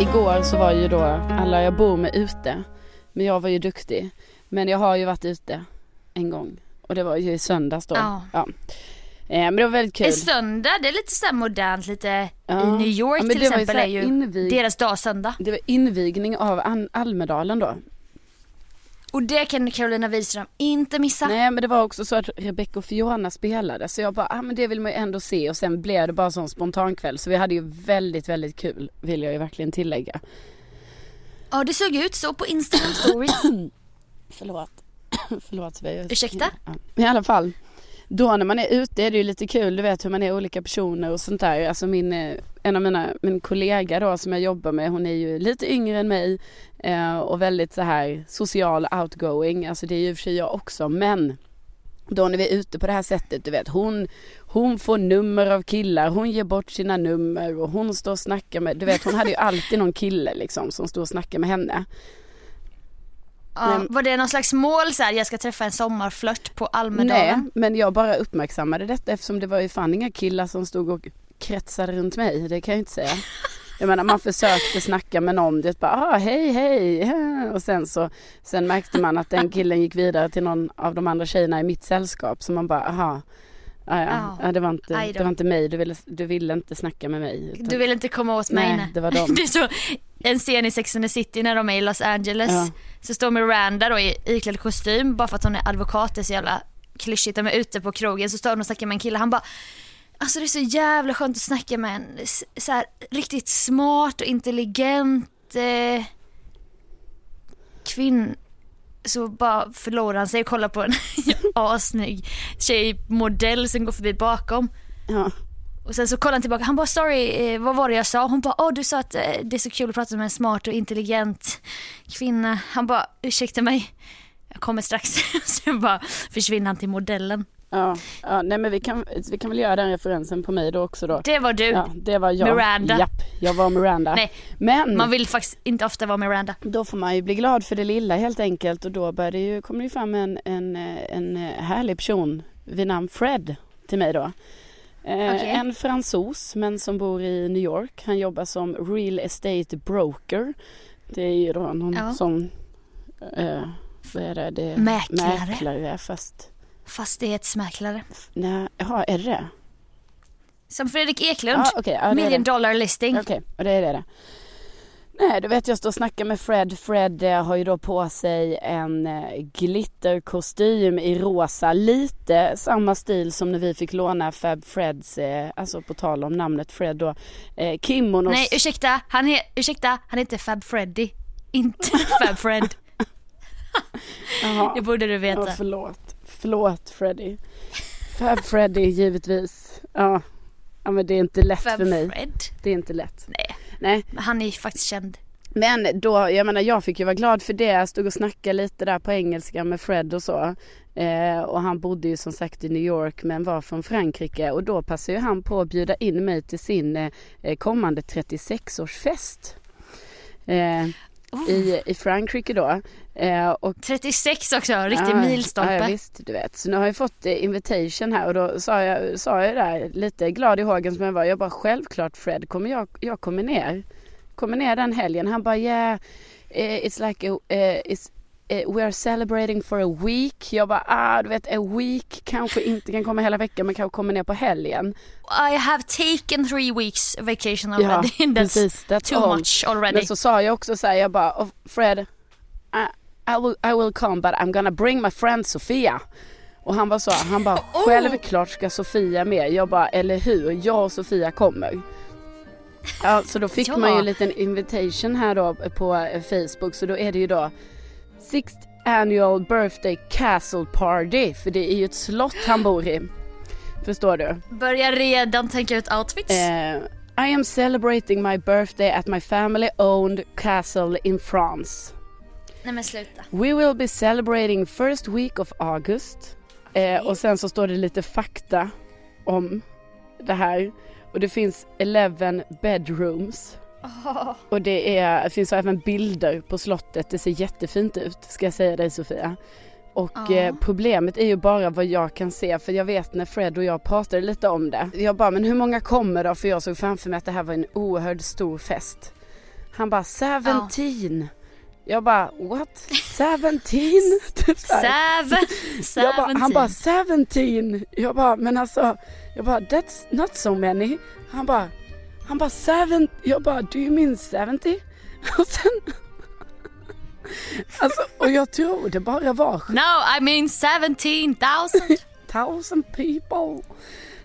Igår så var ju då alla jag bor med ute. Men jag var ju duktig. Men jag har ju varit ute en gång. Och det var ju i söndags då. Ja. Eh, men det var väldigt kul. En söndag, det är lite så modernt, lite Ja. i New York Ja, till exempel är ju invig- deras dag söndag. Det var invigning av An- Almedalen då. Och det kan Carolina Widerström inte missa. Nej men det var också så att Rebecca och Fiona spelade så jag bara, ah, men det vill man ju ändå se och sen blev det bara sån spontankväll så vi hade ju väldigt väldigt kul vill jag ju verkligen tillägga. Ja det såg ut så på Instagram stories. Förlåt. Förlåt Svea. Ursäkta? Ja. I alla fall. Då när man är ute är det ju lite kul, du vet hur man är olika personer och sånt där. Alltså min, eh, en av mina, min kollega då som jag jobbar med, hon är ju lite yngre än mig eh, och väldigt så här social outgoing. Alltså det är ju för sig jag också men då när vi är ute på det här sättet, du vet hon, hon får nummer av killar, hon ger bort sina nummer och hon står och snackar med, du vet hon hade ju alltid någon kille liksom som stod och snackade med henne. Ja, Nej. var det någon slags mål så här, jag ska träffa en sommarflört på Nej, Almedalen? men jag bara uppmärksammade detta eftersom det var ju fan inga killar som stod och kretsade runt mig. Det kan jag ju inte säga. Jag menar man försökte snacka med någon, det bara ah, hej hej och sen så sen märkte man att den killen gick vidare till någon av de andra tjejerna i mitt sällskap så man bara aha ah, ja, ja, det, var inte, det var inte mig, du ville, du ville inte snacka med mig. utan- Du vill inte komma åt mig? Nej, det var dem. Det är så en scen i Sex and the City när de är i Los Angeles. Ja. Så står Miranda då i iklädd kostym bara för att hon är advokat, det är så jävla klyschigt. De är ute på krogen så står hon och snackar med en kille. Han bara Alltså det är så jävla skönt att snacka med en så här, riktigt smart och intelligent eh, kvinn. Så bara förlorar han sig och kollar på en assnygg tjej modell som går förbi bakom. Ja. Och sen så kollar han tillbaka, han bara sorry, eh, vad var det jag sa? Hon bara, åh du sa att eh, det är så kul att prata med en smart och intelligent kvinna. Han bara, ursäkta mig, jag kommer strax. Sen bara försvinner han till modellen. Ja, ja, nej men vi kan, vi kan väl göra den referensen på mig då också då. Det var du. Ja, det var jag. Miranda. Japp, jag var Miranda. Nej, Men Man vill faktiskt inte ofta vara Miranda. då får man ju bli glad för det lilla helt enkelt och då började ju, kom det ju fram en, en, en härlig person vid namn Fred till mig då. Eh, Okej. En fransos men som bor i New York. Han jobbar som real estate broker. Det är ju då någon Ja. som, eh, vad är det? det är Mäklare. Mäklare fast, Fastighetsmäklare. nej, jaha är det det? Som Fredrik Eklund. Ja, okej, ja, det är det. Million dollar listing. Okej, och det är det. Nej, du vet jag står och snackar med Fred. Fred eh, har ju då på sig en eh, glitterkostym i rosa. Lite samma stil som när vi fick låna Fab Freds, eh, alltså på tal om namnet Fred då, eh, kimonos. Nej ursäkta, han, he- ursäkta, han heter Fab Freddy. Inte Fab Fred. Jaha. Det borde du Ja, veta. förlåt. Förlåt Freddy. Fab Freddy givetvis. Ja. ja, men det är inte lätt Fab för mig. Fred. Det är inte lätt. Nej, Nej, men han är ju faktiskt känd. Men då, jag menar jag fick ju vara glad för det. Jag stod och snackade lite där på engelska med Fred och så. Eh, och han bodde ju som sagt i New York men var från Frankrike. Och då passade ju han på att bjuda in mig till sin eh, kommande 36-årsfest. Eh, Oh, i, I Frankrike då. Eh, och 36 också, riktig Ja, milstolpe. Ja, visst, du vet. Så nu har jag fått eh, invitation här och då sa jag, sa jag där lite glad i hågen som jag var. Jag bara självklart Fred, kommer jag, jag kommer ner. Kommer ner den helgen. Han bara yeah, eh, it's like a, eh, it's, we are celebrating for a week. Jag bara ah, du vet a week kanske inte kan komma hela veckan men kanske kommer ner på helgen. I have taken three weeks vacation Ja, already. That's precis. That's too all. much already. Men så sa jag också så här, jag bara oh, Fred, I, I, will, I will come but I'm gonna bring my friend Sofia. Och han var så, han bara Oh! självklart ska Sofia med. Jag bara eller hur, jag och Sofia kommer. Ja, så då fick Ja. man ju en liten invitation här då på eh, Facebook så då är det ju då Sixth annual birthday castle party för det är ju ett slott han bor i. Förstår du? Börjar redan tänka ut outfits. Eh, I am celebrating my birthday at my family owned castle in France. Nej men sluta. We will be celebrating first week of August. Eh, och sen så står det lite fakta om det här. Och det finns 11 bedrooms. Och det, är, finns även bilder på slottet. Det ser jättefint ut ska jag säga dig Sofia. Och eh, problemet är ju bara vad jag kan se för jag vet när Fred och jag pratade lite om det. Jag bara men hur många kommer då? För jag såg framför mig att det här var en oerhört stor fest. Han bara 17. Jag bara what? 17? typ. Seven, jag bara, han bara seventeen. 17. Jag bara men alltså, jag bara that's not so many. Han bara, han bara 7. Jag bara do you mean 70? Och sen, alltså och jag tror det bara var No, I mean seventeen thousand. thousand people.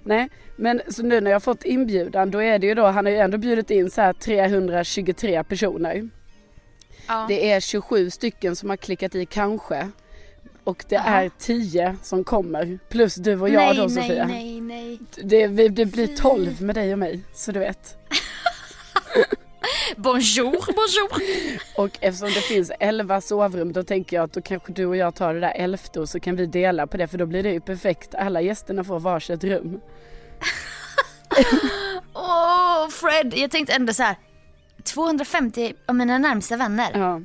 Nej, men så nu när jag fått inbjudan då är det ju då, han har ju ändå bjudit in så här 323 personer. Ja. Det är 27 stycken som har klickat i kanske. Och det Jaha. är 10 som kommer. Plus du och jag nej, då nej, Sofia. nej, nej. Det, vi- det blir 12 med dig och mig. Så du vet. Bonjour, bonjour. Och eftersom det finns 11 sovrum då tänker jag att då kanske du och jag tar det där elfte och så kan vi dela på det för då blir det ju perfekt. Alla gästerna får varsitt rum. Åh Fred, jag tänkte ändå så här. 250 av mina närmsta vänner. Ja.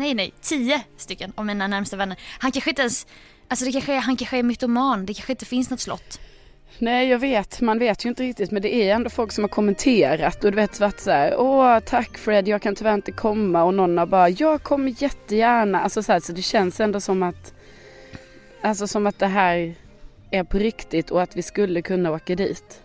Nej, nej, 10 stycken av mina närmsta vänner. Han kanske inte ens, alltså det kanske är, han kanske är mytoman, det kanske inte finns något slott. Nej jag vet, man vet ju inte riktigt men det är ändå folk som har kommenterat och du vet varit så här, åh tack Fred jag kan tyvärr inte komma och någon har bara, jag kommer jättegärna. Alltså så, här, så det känns ändå som att, alltså som att det här är på riktigt och att vi skulle kunna åka dit.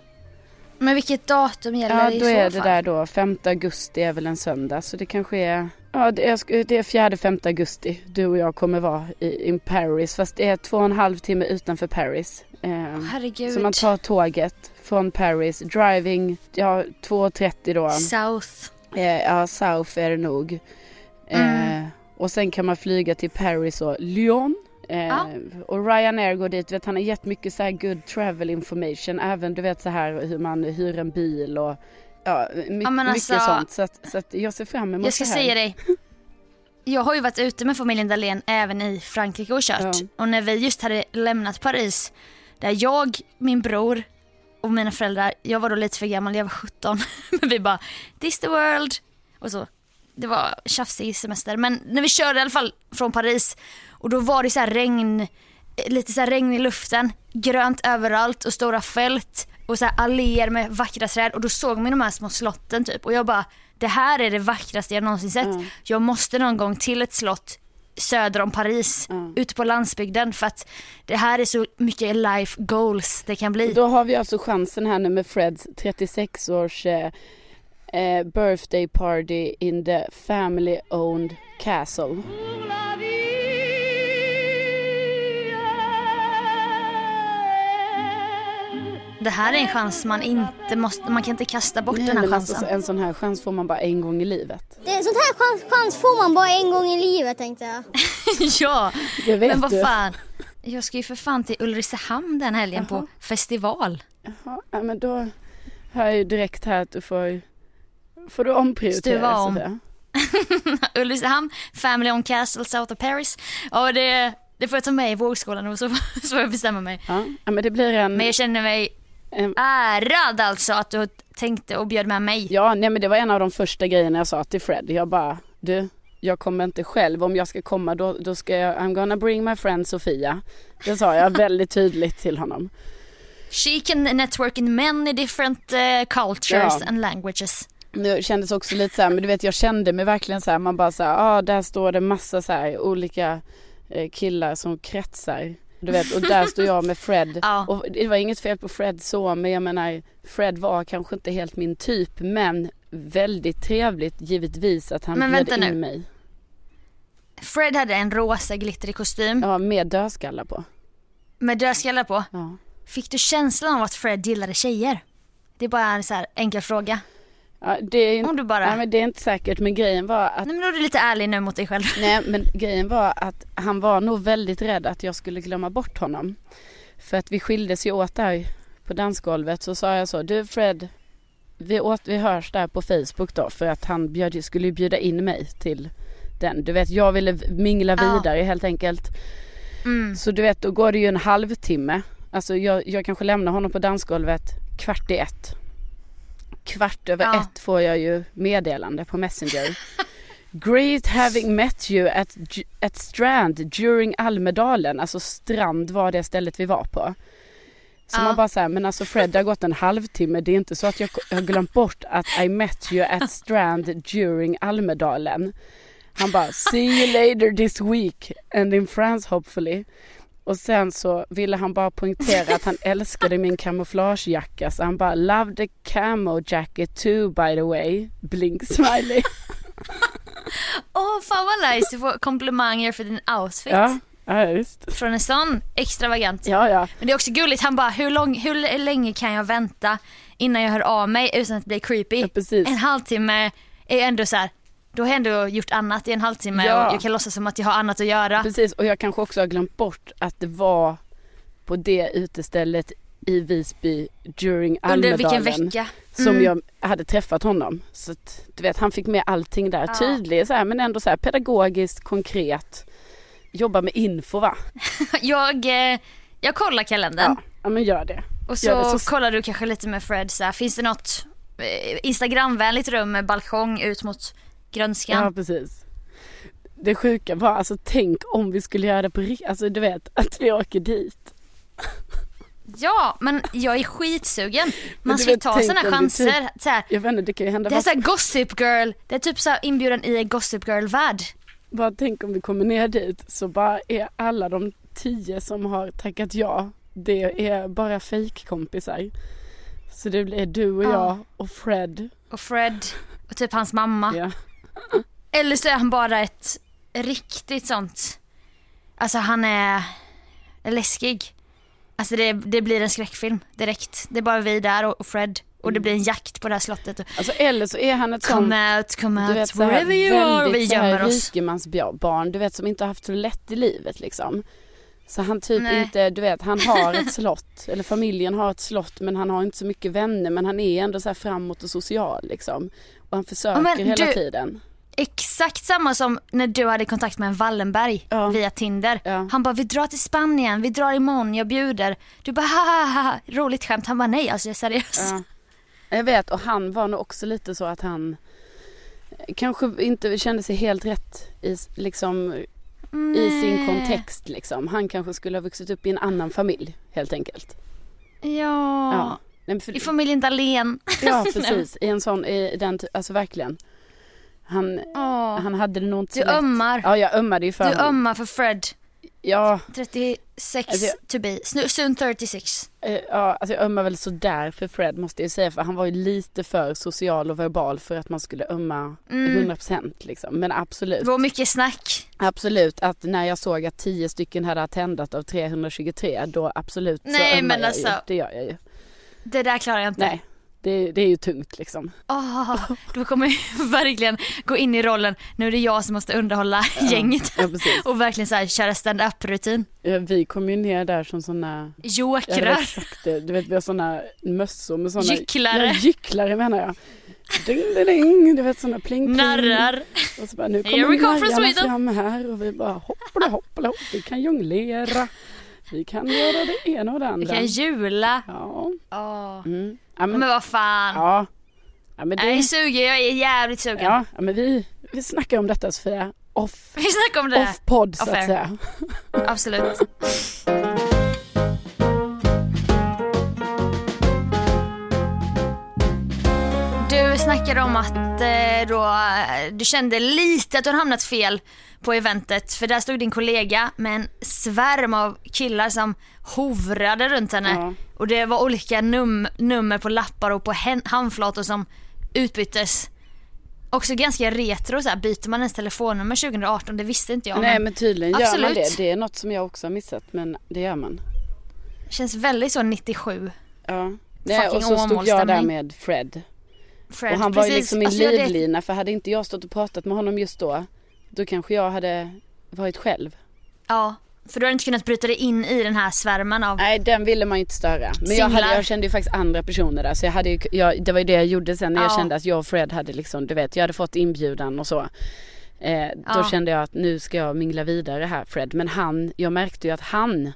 Men vilket datum gäller Ja det i då så är det fall? där då, 5 augusti är väl en söndag så det kanske är, ja det är, det är 4-5 augusti du och jag kommer vara i, in Paris fast det är två och en halv timme utanför Paris. Ehm, Herregud. så man tar tåget från Paris, driving, ja 2.30 då. South. Eh, ja, South är det nog. Eh, Mm. och sen kan man flyga till Paris och Lyon. Eh, Ja. Och Ryanair går dit, vet, han har gett mycket så good travel information. Även du vet så här hur man hyr en bil och ja, my- Ja, mycket alltså- sånt. Så, att, så att jag ser fram emot Jag ska det här. säga dig. Jag har ju varit ute med familjen Dahlén även i Frankrike och kört. Ja. Och när vi just hade lämnat Paris, där jag, min bror och mina föräldrar, jag var då lite för gammal, jag var 17. Men vi bara, this the world. Och så. Det var tjafsig semester. Men när vi körde i alla fall från Paris och då var det så här regn, lite så regn i luften, grönt överallt och stora fält och så här alléer med vackra träd och då såg man de här små slotten typ och jag bara det här är det vackraste jag någonsin sett. Mm. Jag måste någon gång till ett slott söder om Paris, Mm. ute på landsbygden för att det här är så mycket life goals det kan bli. Då har vi alltså chansen här nu med Freds 36-års eh, eh, birthday party in the family owned castle. Det här är en chans man inte måste, man kan inte kasta bort Nej, den här men chansen. alltså, en sån här chans får man bara en gång i livet. Det, sånt här chans, chans får man bara en gång i livet tänkte jag. ja, Det vet men vad du. fan. Jag ska ju för fan till Ulricehamn den helgen på festival. Jaha, ja, men då hör jag ju direkt här att du får, får du omprioritera Stuva om. Sofia. Ulricehamn, Family on Castle South of Paris. Och det, det får jag ta med i vågskålen och så, så får jag bestämma mig. Ja, ja, men det blir en... Men jag känner mig en ärad alltså att du tänkte och bjöd med mig. ja, nej men det var en av de första grejerna jag sa till Fred. Jag bara, du, jag kommer inte själv. Om jag ska komma då, då ska jag, I'm gonna bring my friend Sofia. Det sa jag väldigt tydligt till honom. She can network in many different eh, cultures Ja. and languages. Det kändes också lite så här, men du vet jag kände mig verkligen så här, man bara så här, ah, där står det massa så här olika eh, killar som kretsar. Du vet, och där står jag med Fred. Ja. Och det var inget fel på Fred så, men jag menar Fred var kanske inte helt min typ, men väldigt trevligt givetvis att han Men bjöd in nu. mig. Fred hade en rosa glittrig kostym Ja, med dödskallar på. med dödskallar på. Ja. Fick du känslan av att Fred gillade tjejer? Det är bara en så här enkel fråga. Ja, det, är inte, Om du bara... nej, men det är inte säkert, men grejen var att Nej men då är du lite ärlig nu mot dig själv. Nej men grejen var att han var nog väldigt rädd att jag skulle glömma bort honom. För att vi skildes ju åt där på dansgolvet så sa jag så, du Fred, vi, åt, vi hörs där på Facebook då för att han bjöd, skulle ju bjuda in mig till den. Du vet jag ville mingla Ja. vidare helt enkelt. Mm. Så du vet då går det ju en halvtimme. Alltså jag, jag kanske lämnar honom på dansgolvet kvart i ett. Kvart över Ja. ett får jag ju meddelande på Messenger. Great having met you at, at Strand during Almedalen. Alltså Strand var det stället vi var på. Så Ja. man bara säger men alltså Fred det har gått en halvtimme. Det är inte så att jag, jag har glömt bort att I met you at Strand during Almedalen. Han bara see you later this week and in France hopefully. Och sen så ville han bara poängtera att han älskade min kamouflagejacka så han bara love the camo jacket too by the way. Blink smiley. Åh fan vad nice, du får komplimanger för din outfit. Ja, ja visst. Från en sån extravagant. Ja, ja. Men det är också gulligt, han bara hur, lång, hur länge kan jag vänta innan jag hör av mig utan att bli creepy? ja. En halvtimme är ändå så här. Då har jag ändå gjort annat i en halvtimme Ja. och jag kan låtsas som att jag har annat att göra. Precis och jag kanske också har glömt bort att det var på det utestället i Visby during Under vilken Almedalen vecka? som Mm. jag hade träffat honom. Så att, du vet han fick med allting där. Ja. Så här, men ändå så här pedagogiskt, konkret. Jobba med info va? Jag, eh, jag kollar kalendern Ja, ja men gör det. och så, det så- kollar du kanske lite med Fred så här, finns det något eh, Instagramvänligt rum med balkong ut mot grönskan? Ja precis. Det sjuka var alltså tänk om vi skulle göra det på riktigt. Alltså du vet att vi åker dit. Ja, men jag är skitsugen. Man ska ju ta sådana det chanser. Så här, Jag vet inte det kan ju hända det är såhär Gossip Girl, det är typ så här inbjudan i en Gossip Girl-värld. Bara tänk om vi kommer ner dit så bara är alla de tio som har tackat ja, det är bara fejkkompisar. Så det blir du och Ja. jag och Fred. Och Fred och typ hans mamma. Ja. Eller så är han bara ett riktigt sånt, alltså han är läskig. Alltså det, det blir en skräckfilm direkt. Det är bara vi där och och Fred och det blir en jakt på det här slottet. Alltså eller så är han ett sånt, come out, come vet out, här, wherever you are. Vi gömmer oss. rikemansbarn, du vet som inte har haft så lätt i livet liksom. Så han typ Nej. inte, du vet han har ett slott, eller familjen har ett slott men han har inte så mycket vänner men han är ändå så här framåt och social liksom. Och han försöker men hela du- tiden. Exakt samma som när du hade kontakt med en Wallenberg Ja. via Tinder. Ja. Han bara, vi drar till Spanien, vi drar imorgon, jag bjuder. Du bara, haha, roligt skämt. Han bara, nej alltså jag är seriös. Ja. Jag vet och han var nog också lite så att han kanske inte kände sig helt rätt i, s- liksom, i sin Nej. kontext liksom. Han kanske skulle ha vuxit upp i en annan familj helt enkelt. Ja, Ja, Nej, för, i familjen Dahlén. ja precis. I en sån, i den, alltså verkligen. Han, han hade det nog inte så Du lätt. ömmar. Ja jag ömmade ju för Du honom. ömmar för Fred. Ja, 36 Alltså, to be, soon 36. eh, ja, alltså jag ömmar väl sådär för Fred måste jag säga för han var ju lite för social och verbal för att man skulle ömma Mm. 100% liksom. Men absolut. Det var mycket snack. Absolut att när jag såg att 10 stycken hade attendat av 323 då absolut så Nej, ömmar men jag alltså. ju. Det gör jag ju. Det där klarar jag inte. Nej, det, det är ju tungt liksom. Åh, då kommer jag verkligen gå in i rollen. Nu är det jag som måste underhålla gänget. Ja. Och verkligen så här, köra stand-up rutin. Ja, Vi kom ju ner där som sådana, Jokrar. exakt det, du vet vi har sådana mössor med sådana Gycklare. Ja, gycklare menar jag. Ding, ding, ding, du vet sådana pling pling. Narrar. Och så bara nu Here we kommer come from narrarna Sweden. fram här och vi bara hoppla hoppla hopp, vi kan jonglera. Vi kan göra det ena och det Vi andra. kan jula. Ja. Mm. ja men, Men vad fan. ja. ja men Jag är det, sugen, jag är jävligt sugen. ja, ja men vi, vi snackar om detta Sofia. Off, Vi snackar om det. off podd så att säga. Absolut. Du snackade om att eh, då, du kände lite att du hade hamnat fel på eventet för där stod din kollega med en svärm av killar som hovrade runt henne Ja. och det var olika num- nummer på lappar och på handflator som utbyttes. Också ganska retro så här, byter man ens telefonnummer 2018? Det visste inte jag. Nej men men tydligen gör man Absolut. det. Det är något som jag också har missat men det gör man. känns väldigt så 97. Ja. Nej, och så stod jag där med Fred. Fred. Och han var ju Precis. liksom min Alltså, jag- det- livlina för hade inte jag stått och pratat med honom just då då kanske jag hade varit själv. Ja, för du har inte kunnat bryta dig in i den här svärmen av... Nej den ville man ju inte störa. Men jag, hade, jag kände ju faktiskt andra personer där så jag hade ju, jag, det var ju det jag gjorde sen när jag Ja. kände att jag och Fred hade liksom, du vet jag hade fått inbjudan och så. Eh, då Ja. kände jag att nu ska jag mingla vidare här Fred. Men han, jag märkte ju att han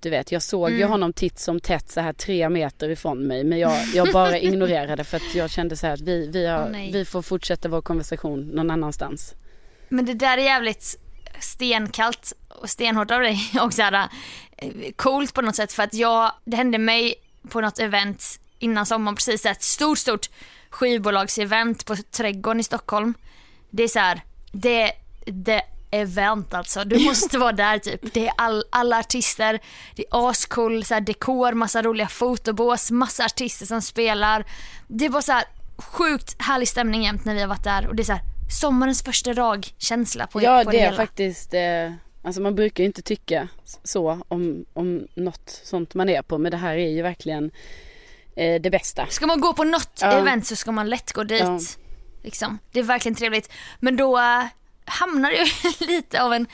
du vet jag såg ju Mm. honom titt som tätt så här tre meter ifrån mig men jag, jag bara ignorerade för att jag kände så här att vi, vi, har, nej. vi får fortsätta vår konversation någon annanstans. Men det där är jävligt stenkallt och stenhårt av dig och så här, coolt på något sätt för att jag, det hände mig på något event innan sommaren precis ett stort stort skivbolagsevent på Trädgården i Stockholm. Det är så här det, det event alltså. Du måste vara där typ. Det är all, alla artister, det är ascool så här, dekor, massa roliga fotobås, massa artister som spelar. Det var så här sjukt härlig stämning jämt när vi har varit där och det är så här sommarens första dag känsla på, Ja på det det är hela. faktiskt, eh, alltså man brukar ju inte tycka så om, om något sånt man är på men det här är ju verkligen eh, det bästa. Ska man gå på något Ja. event så ska man lätt gå dit. Ja. Liksom. Det är verkligen trevligt. Men då äh, hamnar det ju lite av en,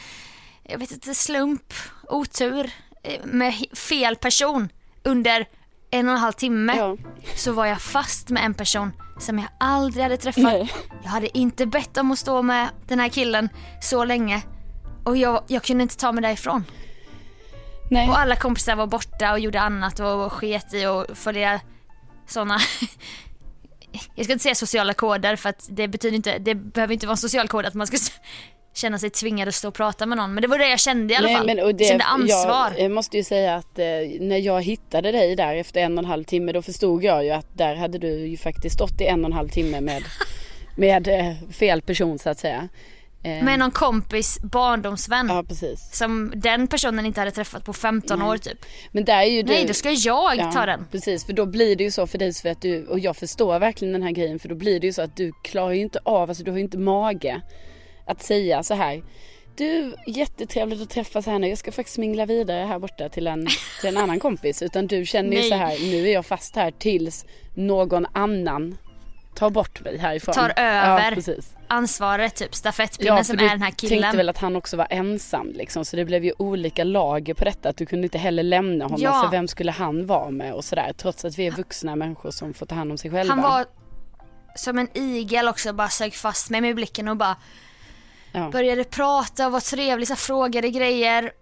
jag vet inte, slump, otur eh, med fel person. Under en och en halv timme Ja. så var jag fast med en person som jag aldrig hade träffat. Nej. Jag hade inte bett om att stå med den här killen så länge. Och jag, jag kunde inte ta mig därifrån. Nej. Och alla kompisar var borta och gjorde annat och sket i och följa sådana jag ska inte säga sociala koder för att det betyder inte, det behöver inte vara en social kod att man ska känna sig tvingad att stå och prata med någon. Men det var det jag kände i alla fall. men, och det, jag kände ansvar. Jag, jag måste ju säga att eh, när jag hittade dig där efter en och en halv timme då förstod jag ju att där hade du ju faktiskt stått i en och en halv timme med, med eh, fel person så att säga. Eh, Med någon kompis barndomsvän Ja precis. som den personen inte hade träffat på 15 år typ. Men där är ju du... Nej då ska jag Ja, ta den. Precis, för då blir det ju så för dig för att du, och jag förstår verkligen den här grejen för då blir det ju så att du klarar ju inte av, alltså du har ju inte mage att säga så här. Du, jättetrevligt att träffas här nu. Jag ska faktiskt mingla vidare här borta till en, till en annan kompis. Utan du känner ju så här, nu är jag fast här tills någon annan tar bort mig härifrån. Tar över. Ja. Ansvaret typ, stafettpinnen Ja, som är den här tänkte killen. väl att han också var ensam liksom. Så det blev ju olika lager på detta. Att du kunde inte heller lämna honom. Ja. För vem skulle han vara med och sådär. Trots att vi är vuxna människor som får ta hand om sig själva. Han var som en igel också, bara sög fast mig med blicken och bara ja. började prata och var trevlig, så frågade grejer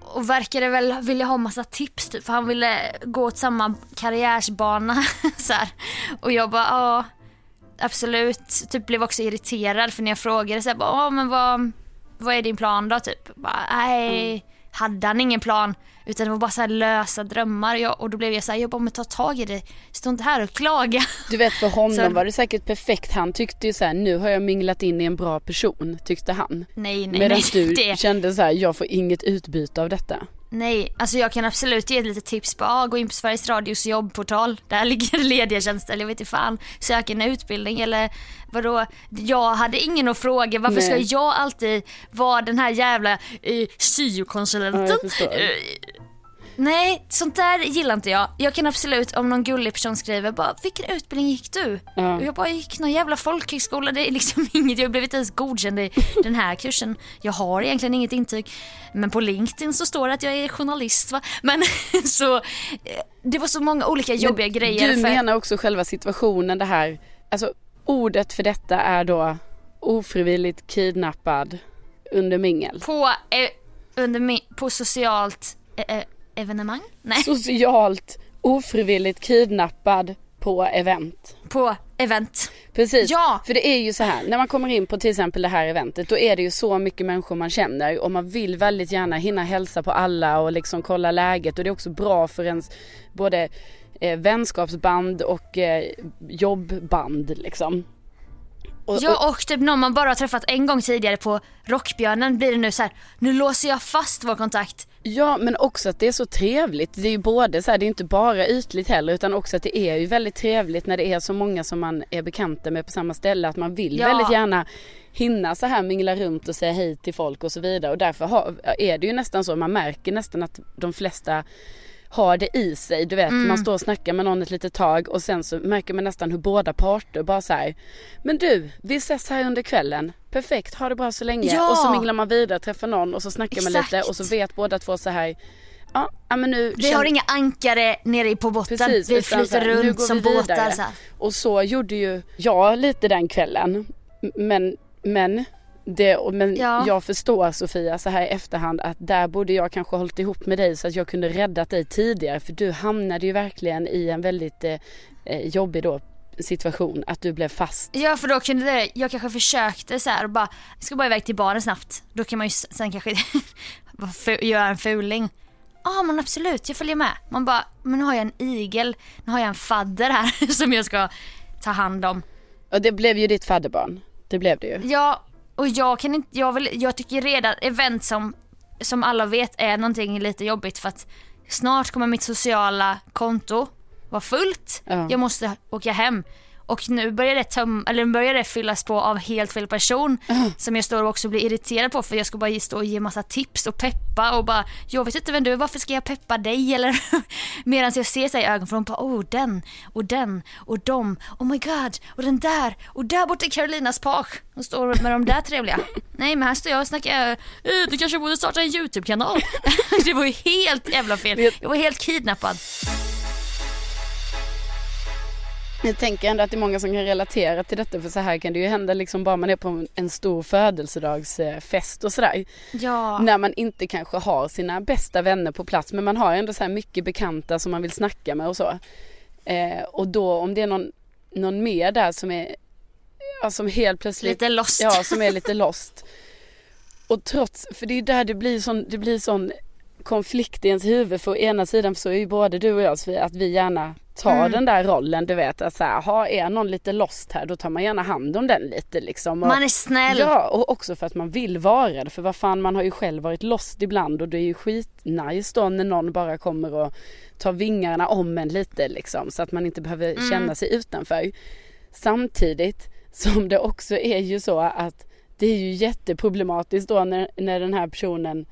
och verkade väl vilja ha massa tips typ, för han ville gå åt samma karriärsbana så här. Och jag bara ja absolut, typ blev också irriterad för när jag frågade så här, bara, men vad, vad är din plan då typ? Bara, nej, hade han ingen plan utan det var bara så lösa drömmar jag, och då blev jag så här, jag bara men ta tag i det, stå inte här och klaga. Du vet för honom Så- var det säkert perfekt. Han tyckte ju så här, nu har jag minglat in i en bra person. Tyckte han. Nej nej Medan nej. du det, kände så här, jag får inget utbyte av detta. Nej, alltså jag kan absolut ge ett litet tips på, ah, gå in på Sveriges Radios jobbportal. Där ligger lediga tjänster, eller jag vet inte fan. Sök en utbildning eller vadå. Jag hade ingen att fråga, varför Nej. ska jag alltid vara den här jävla eh, syokonsulenten? Ja, Nej, sånt där gillar inte jag. Jag kan absolut, om någon gullig person skriver bara, vilken utbildning gick du? Ja. Och jag bara, jag gick någon jävla folkhögskola, det är liksom inget, jag blev inte ens godkänd i den här kursen. Jag har egentligen inget intyg. Men på LinkedIn så står det att jag är journalist va. Men så, eh, det var så många olika jobbiga Men grejer. Du för, menar också själva situationen det här, alltså ordet för detta är då ofrivilligt kidnappad under mingel. på, eh, under på socialt eh, eh, evenemang? Nej, Socialt ofrivilligt kidnappad på event. på event. Precis, Ja. för det är ju så här när man kommer in på till exempel det här eventet då är det ju så mycket människor man känner och man vill väldigt gärna hinna hälsa på alla och liksom kolla läget och det är också bra för ens både eh, vänskapsband och eh, jobbband liksom. Och, och, Ja och typ någon man bara har träffat en gång tidigare på Rockbjörnen blir det nu så här. nu låser jag fast vår kontakt. Ja men också att det är så trevligt. Det är ju både så här, det är inte bara ytligt heller utan också att det är ju väldigt trevligt när det är så många som man är bekanta med på samma ställe att man vill Ja. väldigt gärna hinna så här mingla runt och säga hej till folk och så vidare och därför har, är det ju nästan så, man märker nästan att de flesta har det i sig. Du vet Mm. man står och snackar med någon ett litet tag och sen så märker man nästan hur båda parter bara här. Men du, vi ses här under kvällen. Perfekt, ha det bra så länge. Ja. Och så minglar man vidare, träffar någon och så snackar man lite och så vet båda två så här. Ja, men nu Vi känn- har inga ankare nere på botten. Precis, vi flyter här, nu runt går som vi båtar så här. Och så gjorde ju jag lite den kvällen. Men, men, det, men Ja. jag förstår Sofia så här i efterhand att där borde jag kanske hållit ihop med dig så att jag kunde räddat dig tidigare. För du hamnade ju verkligen i en väldigt eh, eh, jobbig då situation. Att du blev fast. Ja för då kunde det, jag kanske försökte så här och bara, jag ska bara iväg till baren snabbt. Då kan man ju sen kanske göra en fuling. Ja men absolut, jag följer med. Man bara, men nu har jag en igel, nu har jag en fadder här som jag ska ta hand om. Och det blev ju ditt fadderbarn. Det blev det ju. Ja, Och jag kan inte, jag, vill, jag tycker redan event som, som alla vet är någonting lite jobbigt för att snart kommer mitt sociala konto vara fullt. Ja. Jag måste åka hem. Och nu börjar det, töm, eller börjar det fyllas på av helt fel person som jag står och också blir irriterad på för jag ska bara stå och ge massa tips och peppa och bara jag vet inte vem du är, varför ska jag peppa dig eller medan jag ser sig i ögonen för de bara oh den och den och dem, oh my god och den där och där borta är Carolinas page och står med de där trevliga. Nej men här står jag och snackar, eh, du kanske borde starta en YouTube-kanal. det var ju helt jävla fel, jag var helt kidnappad. Jag tänker ändå att det är många som kan relatera till detta för så här kan det ju hända liksom bara man är på en stor födelsedagsfest och sådär. Ja. När man inte kanske har sina bästa vänner på plats men man har ändå så här mycket bekanta som man vill snacka med och så. Eh, och då om det är någon, någon mer där som är ja, som helt plötsligt Lite lost. Ja, som är lite lost. Och trots, för det är där det blir sån, det blir sån konflikt i ens huvud. För å ena sidan så är ju både du och jag Sofia, att vi gärna tar Mm. den där rollen. Du vet att så här, ha, är någon lite lost här då tar man gärna hand om den lite liksom. Och, Man är snäll. Ja och också för att man vill vara det. För vad fan man har ju själv varit lost ibland och det är ju skitnice då när någon bara kommer och tar vingarna om en lite liksom. Så att man inte behöver Mm. känna sig utanför. Samtidigt som det också är ju så att det är ju jätteproblematiskt då när, när den här personen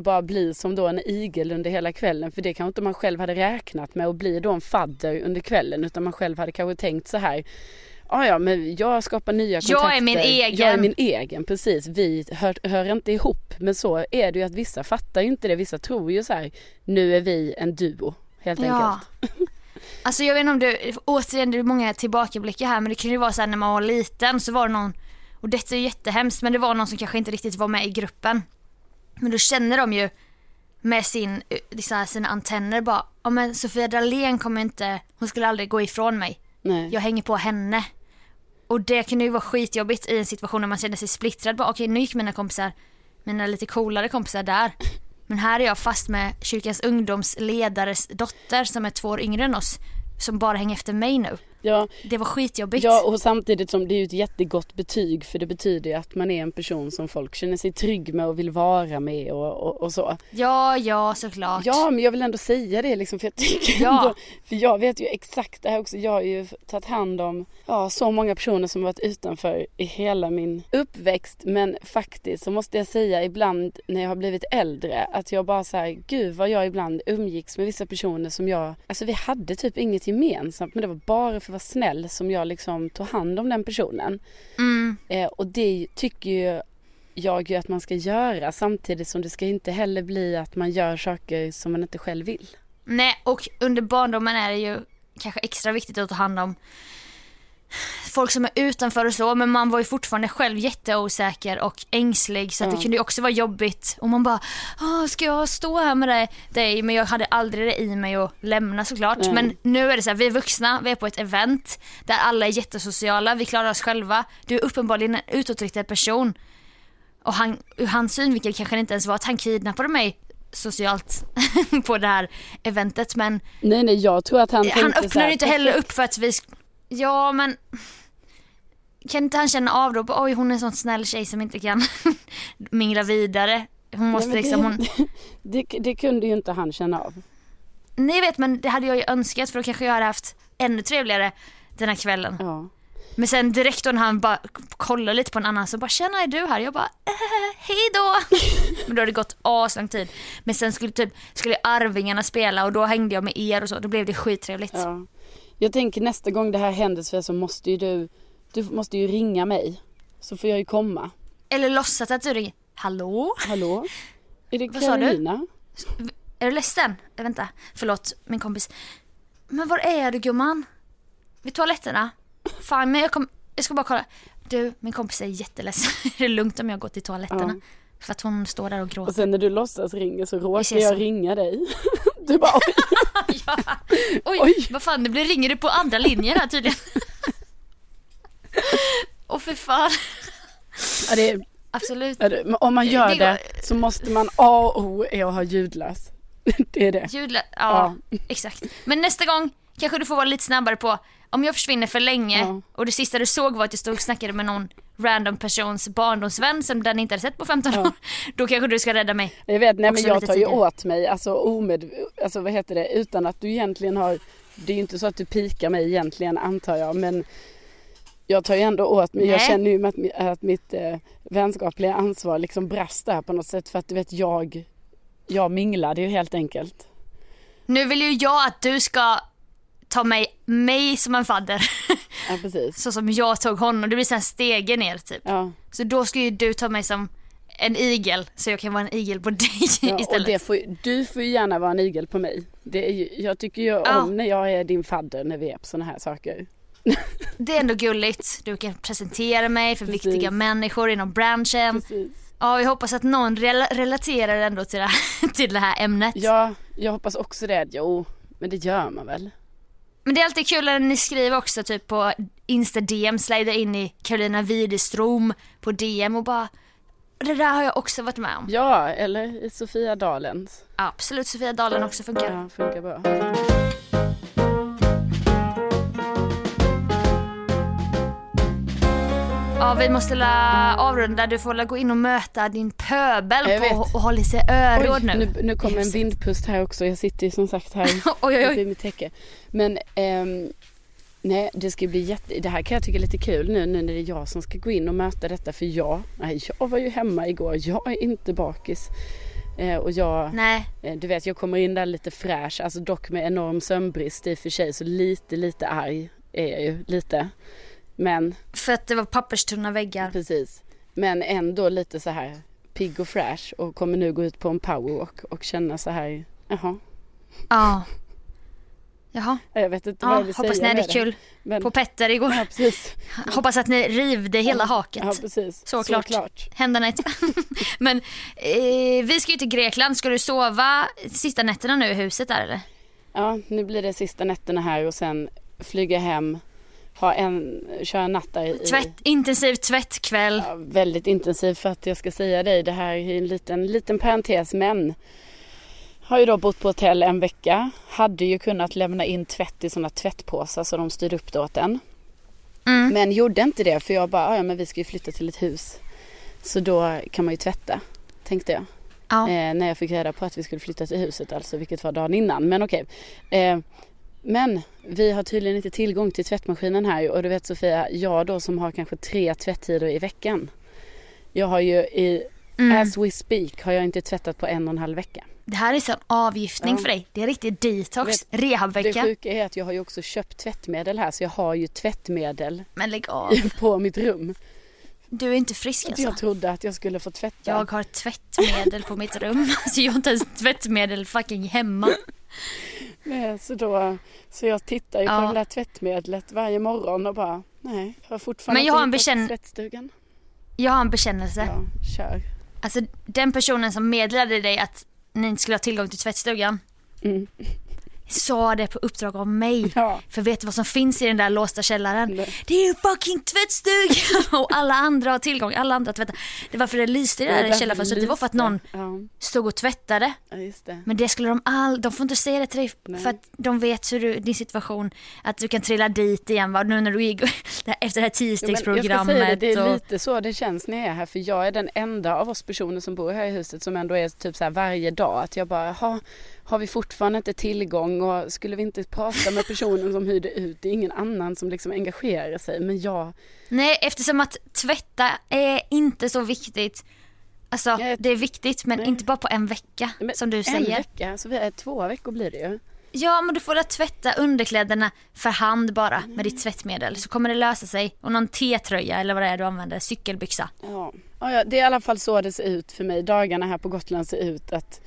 bara blir som då en igel under hela kvällen. För det kanske inte man själv hade räknat med att bli då en fadder under kvällen. Utan man själv hade kanske tänkt så här. Ja, ja, men jag skapar nya kontakter. Jag är min egen." Jag är min egen, precis. Vi hör, hör inte ihop. Men så är det ju att vissa fattar ju inte det. Vissa tror ju så här. Nu är vi en duo, helt Ja. enkelt. Alltså jag vet inte om du, återigen det är många tillbakablickar här men det kan ju vara så här när man var liten så var det någon, och detta är ju jättehemskt men det var någon som kanske inte riktigt var med i gruppen. Men då känner de ju med sin, eh, sina antenner bara, ja men Sofia Dalén kommer inte, hon skulle aldrig gå ifrån mig. Nej. Jag hänger på henne. Och det kan ju vara skitjobbigt i en situation när man känner sig splittrad. Bara, Okej nu gick mina kompisar, mina lite coolare kompisar där. Men här är jag fast med kyrkans ungdomsledares dotter som är två år yngre än oss. Som bara hänger efter mig nu. Ja, Det var skitjobbigt. Ja och samtidigt som det är ju ett jättegott betyg för det betyder ju att man är en person som folk känner sig trygg med och vill vara med och, och, och så. ja, ja såklart. Ja men jag vill ändå säga det liksom för jag tycker Ja. ändå, för jag vet ju exakt det här också. Jag har ju tagit hand om ja, så många personer som varit utanför i hela min uppväxt. Men faktiskt så måste jag säga ibland när jag har blivit äldre att jag bara säger gud vad jag ibland umgicks med vissa personer som jag, alltså vi hade typ inget gemensamt men det var bara för vara snäll som jag liksom tog hand om den personen. Mm. Eh, och det tycker ju jag ju att man ska göra samtidigt som det ska inte heller bli att man gör saker som man inte själv vill. Nej, och under barndomen är det ju kanske extra viktigt att ta hand om folk som är utanför och så, men man var ju fortfarande själv jätteosäker och ängslig så Ja. det kunde ju också vara jobbigt och man bara, "Åh, ska jag stå här med dig? Men jag hade aldrig det i mig att lämna såklart. Nej. Men nu är det så här, vi är vuxna, vi är på ett event där alla är jättesociala, vi klarar oss själva. Du är uppenbarligen en utåtriktad person. Och han, ur hans synvinkel kanske det inte ens var att han kidnappade mig socialt på det här eventet men Nej nej jag tror att han han ju inte heller upp för att vi Ja men Kan inte han känna av då? Oj hon är en sån snäll tjej som inte kan mingla vidare. Hon måste Nej, men liksom hon... det, det, det kunde ju inte han känna av. Nej vet men det hade jag ju önskat för då kanske jag hade haft ännu trevligare den här kvällen. Ja. Men sen direkt när han bara kollar lite på en annan så bara “tjena är du här?” Jag bara äh, “hej då”. Men då hade det gått aslång tid. Men sen skulle typ, skulle Arvingarna spela och då hängde jag med er och så, då blev det skittrevligt. ja. Jag tänker nästa gång det här händer Sofia, så måste ju du, du måste ju ringa mig. Så får jag ju komma. Eller låtsas att du ringer “hallå?” Hallå? Är det Vad sa du? Carolina? Är du ledsen? Äh, vänta, förlåt min kompis. Men var är du gumman? Vid toaletterna? Fan men jag, kom, jag ska bara kolla. Du, min kompis är jätteledsen. är det lugnt om jag går till toaletterna? Ja. För att hon står där och Och gråter. sen när du låtsas ringer så råkar jag ringa dig. Du bara oj. ja. Oj, Oj. vad fan det blir ringer du på andra linjen här tydligen. Åh för fan. Ja, det är, Absolut. ja, det, om man gör Det det, så måste man A och O är att ha ljudlös. Det är det. Ljudlä- ja, exakt. Men nästa gång kanske du får vara lite snabbare på om jag försvinner för länge Ja. och det sista du såg var att jag stod och snackade med någon random persons barndomsvän som den inte hade sett på 15 år. Då kanske du ska rädda mig. Jag vet, nej men jag tar ju åt mig, alltså omed, alltså vad heter det, utan att du egentligen har, det är ju inte så att du pikar mig egentligen antar jag, men jag tar ju ändå åt mig, jag Nej. känner ju att, att mitt eh, vänskapliga ansvar liksom brast där på något sätt för att du vet jag, jag minglade ju helt enkelt. Nu vill ju jag att du ska ta mig, mig som en fadder. Ja precis. så som jag tog honom. Det blir här stege ner typ. Ja, Så då ska ju du ta mig som en igel så jag kan vara en igel på dig ja och istället. det får, du får ju gärna vara en igel på mig. Det är ju, jag tycker ju Ja. om när jag är din fadder när vi är på sådana här saker. Det är ändå gulligt. Du kan presentera mig för Precis. viktiga människor inom branschen. Precis. Ja, vi hoppas att någon rel- relaterar ändå till det, här, till det här ämnet. Ja, jag hoppas också det. Jo, men det gör man väl? Men det är alltid kul när ni skriver också typ på Insta DM, slider in i Carolina Widerström på DM och bara det där har jag också varit med om. Ja, eller i Sofia Dalens. Absolut, Sofia Dalen också funkar. Ja, funkar bra. Ja, vi måste la avrunda. Du får la gå in och möta din pöbel Jag på, vet. och i sig öråd nu. nu, nu kommer en vindpust här också. Jag sitter ju som sagt här oj, oj, uppe oj. i mitt täcke. Men ehm, nej, det ska bli jätte... Det här kan jag tycka är lite kul nu, nu när det är jag som ska gå in och möta detta. För jag, nej, jag var ju hemma igår. Jag är inte bakis. Eh, och jag, Nej, eh, du vet, jag kommer in där lite fräsch. Alltså dock med enorm sömnbrist i och för sig. Så lite, lite arg är jag ju. Lite. Men för att det var papperstunna väggar. Precis. Men ändå lite så här pigg och fräsch och kommer nu gå ut på en powerwalk och känna så här, jaha, Ja. Jaha, jag vet inte vad ja, jag vill hoppas ni hade kul Men, på Petter igår. ja, precis. Hoppas att ni rivde hela haket. Ja, precis. Såklart. Såklart. Händerna i Men eh, vi ska ju till Grekland. Ska du sova sista nätterna nu i huset där eller? Ja, nu blir det sista nätterna här och sen flyga hem, ha en, köra en natt där i, Tvätt, intensiv tvättkväll. Ja, väldigt intensiv för att jag ska säga dig, det här är en liten, liten parentes men har ju då bott på hotell en vecka. Hade ju kunnat lämna in tvätt i sådana tvättpåsar så de styr upp det åt en. Mm. Men gjorde inte det för jag bara, "Ah, ja men vi ska ju flytta till ett hus. Så då kan man ju tvätta, tänkte jag. Ja. Eh, när jag fick reda på att vi skulle flytta till huset alltså, vilket var dagen innan. Men okej. Eh, men vi har tydligen inte tillgång till tvättmaskinen här och du vet Sofia, jag då som har kanske tre tvättider i veckan. Jag har ju i, Mm. as we speak, har jag inte tvättat på en och en halv vecka. Det här är sån avgiftning Ja. för dig. Det är riktigt detox, Det rehabvecka. sjuka är att jag har ju också köpt tvättmedel här så jag har ju tvättmedel Men lägg av. på mitt rum. Du är inte frisk Att alltså. jag trodde att jag skulle få tvätta. Jag har tvättmedel på mitt rum. Alltså jag har inte ens tvättmedel fucking hemma. Nej, så, då, så jag tittar ju Ja. på det där tvättmedlet varje morgon och bara, nej, jag har fortfarande Men jag har en bekänn- tvättstugan. Jag har en bekännelse. Ja, kör. Alltså den personen som meddelade dig att ni inte skulle ha tillgång till tvättstugan Mm. Sa det på uppdrag av mig. Ja. För vet du vad som finns i den där låsta källaren? Nej. Det är ju fucking tvättstugan! Och alla andra har tillgång, alla andra tvättar. Det var för det lyste i det Det är där källarfönstret, det var för att någon Ja, stod och tvättade. ja, det. Men det skulle de all, de får inte säga det till dig Nej. för att de vet hur du, din situation, att du kan trilla dit igen va, nu när du gick efter det här tiostegsprogrammet. säga det, det är och, lite så det känns när jag är här för jag är den enda av oss personer som bor här i huset som ändå är typ så här varje dag att jag bara, ha har vi fortfarande inte tillgång och skulle vi inte prata med personen som hyrde ut? Det är ingen annan som liksom engagerar sig men jag, Nej, eftersom att tvätta är inte så viktigt. Alltså det är viktigt men Nej. inte bara på en vecka men som du en säger. vecka, så vi är två veckor blir det ju. Ja men du får väl tvätta underkläderna för hand bara med ditt tvättmedel så kommer det lösa sig. Och någon T-tröja eller vad det är du använder, cykelbyxa. Ja. Ja, ja, det är i alla fall så det ser ut för mig. Dagarna här på Gotland ser ut att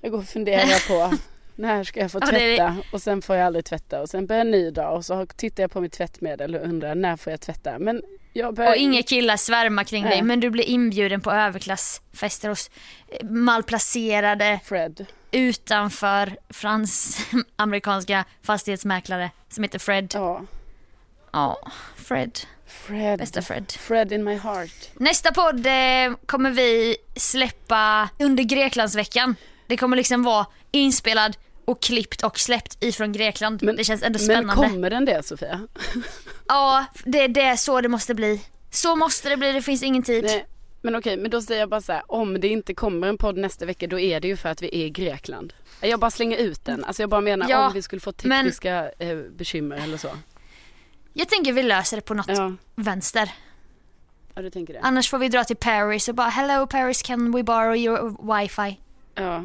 jag går och funderar på när ska jag få tvätta och sen får jag aldrig tvätta och sen börjar en ny dag och så tittar jag på mitt tvättmedel och undrar när får jag tvätta. Men jag börjar... Och inga killar svärmar kring dig Nej. men du blir inbjuden på överklassfester hos eh, malplacerade Fred. utanför fransk-amerikanska fastighetsmäklare som heter Fred. Ja. Ja, Fred. Fred. Bästa Fred. Fred in my heart. Nästa podd eh, kommer vi släppa under Greklandsveckan. Det kommer liksom vara inspelad och klippt och släppt ifrån Grekland. Men- det känns ändå Men spännande. kommer den det Sofia? Ja, det, det är så det måste bli. Så måste det bli, det finns ingen tid. Nej, men okej, men då säger jag bara så här, om det inte kommer en podd nästa vecka då är det ju för att vi är i Grekland. Jag bara slänger ut den, alltså jag bara menar Ja, om vi skulle få men- tekniska eh, bekymmer eller så. Jag tänker vi löser det på något Ja, vänster. ja du tänker det. Annars får vi dra till Paris och bara hello Paris can we borrow your wifi? Ja.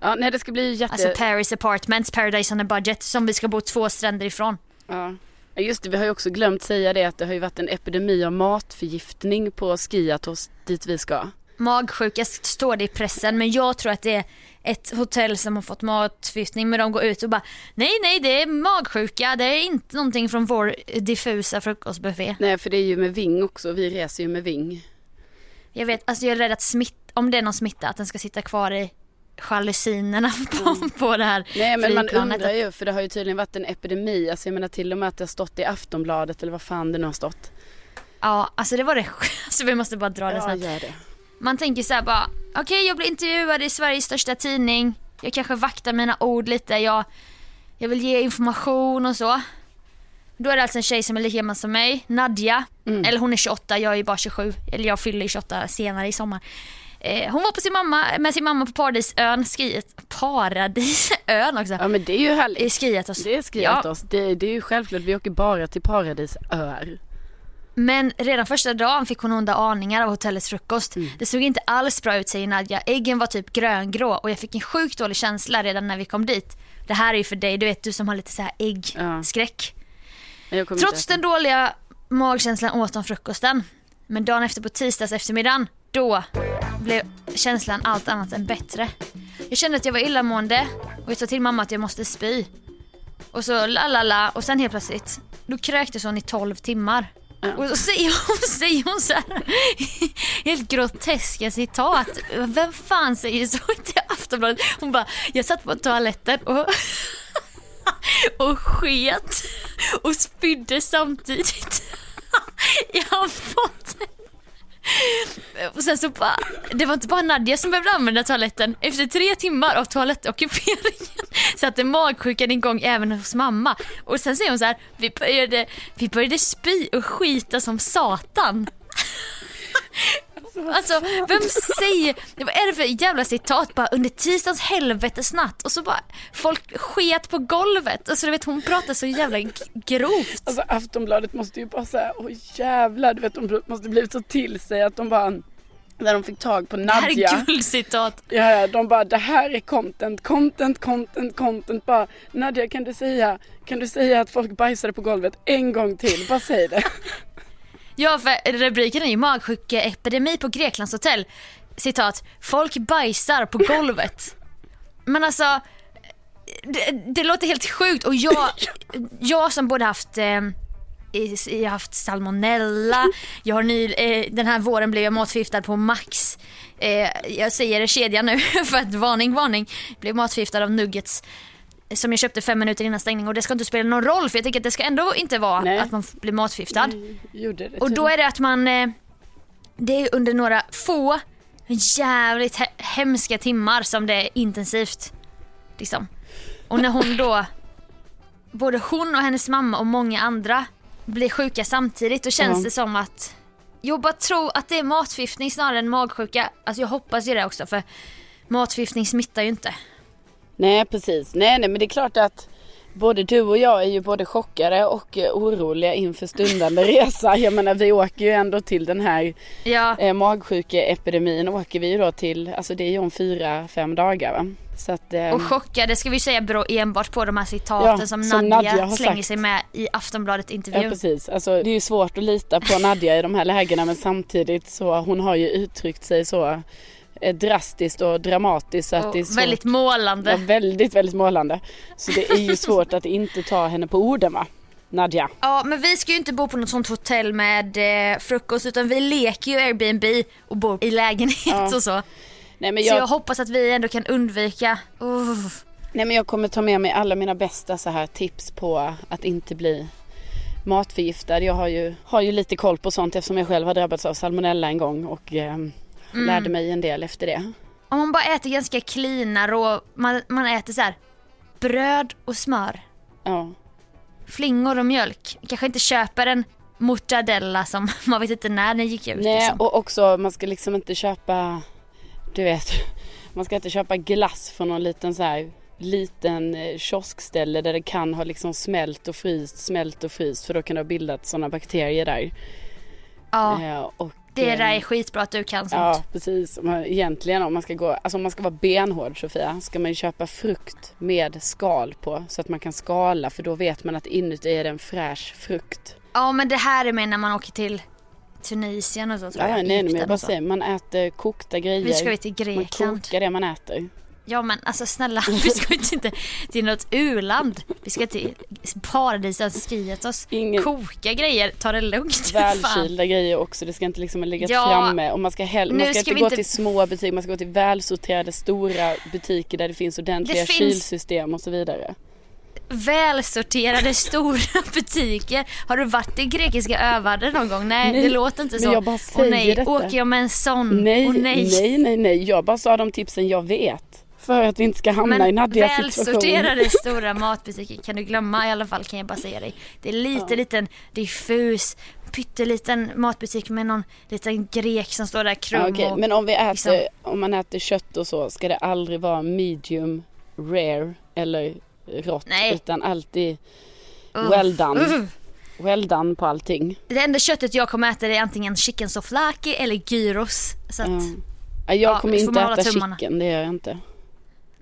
Ja, nej det ska bli jätte... Alltså Paris Apartments, Paradise on a budget som vi ska bo två stränder ifrån. ja. Just det, vi har ju också glömt säga det att det har ju varit en epidemi av matförgiftning på Skiatos dit vi ska. Magsjuka står det i pressen men jag tror att det är ett hotell som har fått matförgiftning men de går ut och bara nej nej det är magsjuka, det är inte någonting från vår diffusa frukostbuffé. Nej för det är ju med Ving också, vi reser ju med Ving. Jag vet, alltså jag är rädd att smitt, om det är någon smitta att den ska sitta kvar i jalusinerna på, på det här Nej men man undrar ju för det har ju tydligen varit en epidemi. Alltså jag menar till och med att det har stått i Aftonbladet eller vad fan det nu har stått. Ja, alltså det var det alltså vi måste bara dra det Ja snabbt. gör det. Man tänker så här bara, okej jag blir intervjuad i Sveriges största tidning. Jag kanske vaktar mina ord lite, jag, jag vill ge information och så. Då är det alltså en tjej som är lika gammal som mig, Nadja. Mm. Eller hon är 28, jag är bara 27. Eller jag fyller 28 senare i sommar. Eh, hon var på sin mamma, med sin mamma på Paradisön, skriet, Paradisön också. Ja men det är ju härligt. I Skiatos. Det är skrivit Ja. oss. Det, det är ju självklart, vi åker bara till paradisöar. Men redan första dagen fick hon onda aningar av hotellets frukost. Mm. Det såg inte alls bra ut säger Nadja. Äggen var typ gröngrå och jag fick en sjukt dålig känsla redan när vi kom dit. Det här är ju för dig, du vet du som har lite så här äggskräck. Kommer Trots den dåliga magkänslan åt de frukosten. Men dagen efter på tisdags eftermiddagen, då blev känslan allt annat än bättre. Jag kände att jag var illamående och jag sa till mamma att jag måste spy. Och så la la la och sen helt plötsligt, då kräktes hon i 12 timmar. Och så säger hon, säger hon så här, helt groteska citat. Vem fan säger så till Aftonbladet? Hon bara, jag satt på toaletten och, och sket och spydde samtidigt. Jag har fått och sen så bara, det var inte bara Nadja som behövde använda toaletten. Efter tre timmar av toalettockuperingen satte magsjukan igång även hos mamma. Och sen säger hon så här, vi började, vi började spy och skita som satan. Alltså vem säger, vad är det för jävla citat bara under tisdagens helvetesnatt och så bara folk sket på golvet. Alltså du vet hon pratar så jävla grovt. Alltså Aftonbladet måste ju bara säga, åh jävlar, du vet de måste blivit så till sig att de bara när de fick tag på Det här är Nadja. guldcitat. Ja, ja, de bara det här är content, content, content, content. Bara Nadja kan du säga, kan du säga att folk bajsade på golvet en gång till? Bara säg det. Ja, för rubriken är ju magsjukeepidemi på Greklands hotell. Citat, folk bajsar på golvet. Men alltså, det, det låter helt sjukt och jag, jag som både haft eh, jag har haft salmonella, jag har ny, eh, den här våren blev jag matförgiftad på Max. Eh, jag säger det kedja nu för att varning, varning. Blev matförgiftad av nuggets som jag köpte fem minuter innan stängning och det ska inte spela någon roll för jag tänker att det ska ändå inte vara Nej. att man blir matförgiftad. Och då är det att man, eh, det är under några få jävligt he- hemska timmar som det är intensivt. Liksom. Och när hon då, både hon och hennes mamma och många andra blir sjuka samtidigt då känns Ja. det som att jag bara tror att det är matförgiftning snarare än magsjuka. Alltså jag hoppas ju det också för matförgiftning smittar ju inte. Nej precis, nej nej men det är klart att både du och jag är ju både chockade och eh, oroliga inför stundande resa. Jag menar vi åker ju ändå till den här Ja, eh, magsjukeepidemin åker vi ju då till, alltså det är ju om fyra, fem dagar va. Att, eh, och chockade ska vi säga beror enbart på de här citaten Ja, som, som Nadja, Nadja slänger sagt. sig med i Aftonbladet Ja intervjun. precis, alltså det är ju svårt att lita på Nadja i de här lägena men samtidigt så hon har ju uttryckt sig så drastiskt och dramatiskt så att och det är svårt. väldigt målande. Ja, väldigt, väldigt målande. Så det är ju svårt att inte ta henne på orden va? Nadja. Ja men vi ska ju inte bo på något sånt hotell med eh, frukost utan vi leker ju Airbnb och bor i lägenhet Ja. och så. Nej men, Så jag jag, hoppas att vi ändå kan undvika, uh, nej men jag kommer ta med mig alla mina bästa så här tips på att inte bli matförgiftad. Jag har ju, har ju lite koll på sånt eftersom jag själv har drabbats av salmonella en gång och eh, lärde mig en del efter det. om man bara äter ganska cleana rå, man, man äter så här bröd och smör, Ja, flingor och mjölk. Kanske inte köper en mortadella som man vet inte när den gick ut. Nej liksom. och också man ska liksom inte köpa, du vet, man ska inte köpa glass från någon liten så här liten eh, kioskställe där det kan ha liksom smält och fryst, smält och fryst för då kan det ha bildat sådana bakterier där. ja, Eh, och, det där är skitbra att du kan sånt. Ja precis. Man- Egentligen om man ska gå, alltså om man ska vara benhård Sofia, ska man ju köpa frukt med skal på så att man kan skala för då vet man att inuti är det en fräsch frukt. Ja men det här är med när man åker till Tunisien och så tror Ja, jag. nej, nej men jag bara säger, man äter kokta grejer. Nu ska vi till man Grekland. kokar det man äter. Ja men alltså snälla, vi ska ju inte till något u-land. Vi ska till paradiset skriet oss. Ingen Koka grejer, ta det lugnt. Välkylda grejer också. Det ska inte liksom ligga Ja, framme. Och man ska, hell- man ska, ska inte gå inte- till små butiker, man ska gå till välsorterade stora butiker där det finns ordentliga Det finns- kylsystem och så vidare. Välsorterade stora butiker. Har du varit i grekiska övärlden någon gång? Nej, Nej, det låter inte men så. jag bara säger nej, detta. åker jag med en sån? Nej, Åh, nej. nej, nej, nej. Jag bara sa de tipsen jag vet. För att vi inte ska hamna i Men Nadias situation. välsorterade stora matbutiker kan du glömma i alla fall kan jag bara säga dig. Det är lite Ja. liten diffus pytteliten matbutik med någon liten grek som står där krum Ja, och Men om vi äter, liksom- om man äter kött och så ska det aldrig vara medium rare eller rått. Nej. Utan alltid Uff. well done. Uff. Well done på allting. Det enda köttet jag kommer äta är antingen chicken souvlaki eller gyros. Så att, Ja. Ja, Jag Ja, kommer får inte äta tummarna. chicken, det gör jag inte.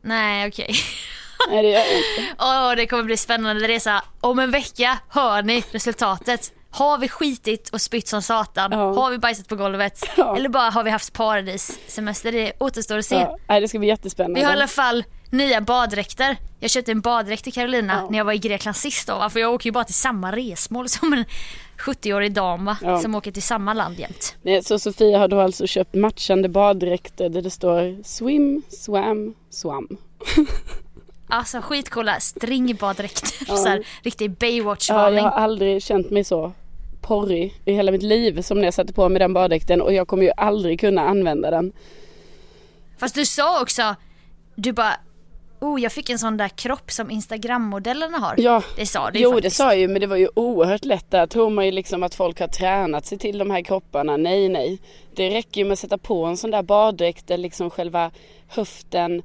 Nej okej. Nej det gör jag inte. Åh det kommer bli spännande resa. Om en vecka hör ni resultatet. Har vi skitit och spytt som satan? Ja. Har vi bajsat på golvet? Ja. Eller bara har vi haft paradissemester? Det återstår att se. Ja. Nej, det ska bli jättespännande. Vi har i alla fall nya baddräkter. Jag köpte en baddräkt till Carolina när jag var i Grekland sist då. För jag åker ju bara till samma resmål som en 70-årig dam va? Ja. Som åker till samma land jämt. Nej, så Sofia har då alltså köpt matchande baddräkter där det står swim, swam, swam. Alltså skitcoola stringbaddräkter. Ja. Så här, riktig Ja, Baywatch-varning. jag har aldrig känt mig så porrig i hela mitt liv som när jag satte på mig den baddräkten och jag kommer ju aldrig kunna använda den. Fast du sa också, du bara Oh, jag fick en sån där kropp som Instagram-modellerna har. Ja, Det sa du ju jo det faktiskt. sa jag ju men det var ju oerhört lätt. Där tror man ju liksom att folk har tränat sig till de här kropparna. Nej, nej. Det räcker ju med att sätta på en sån där baddräkt där liksom själva höften,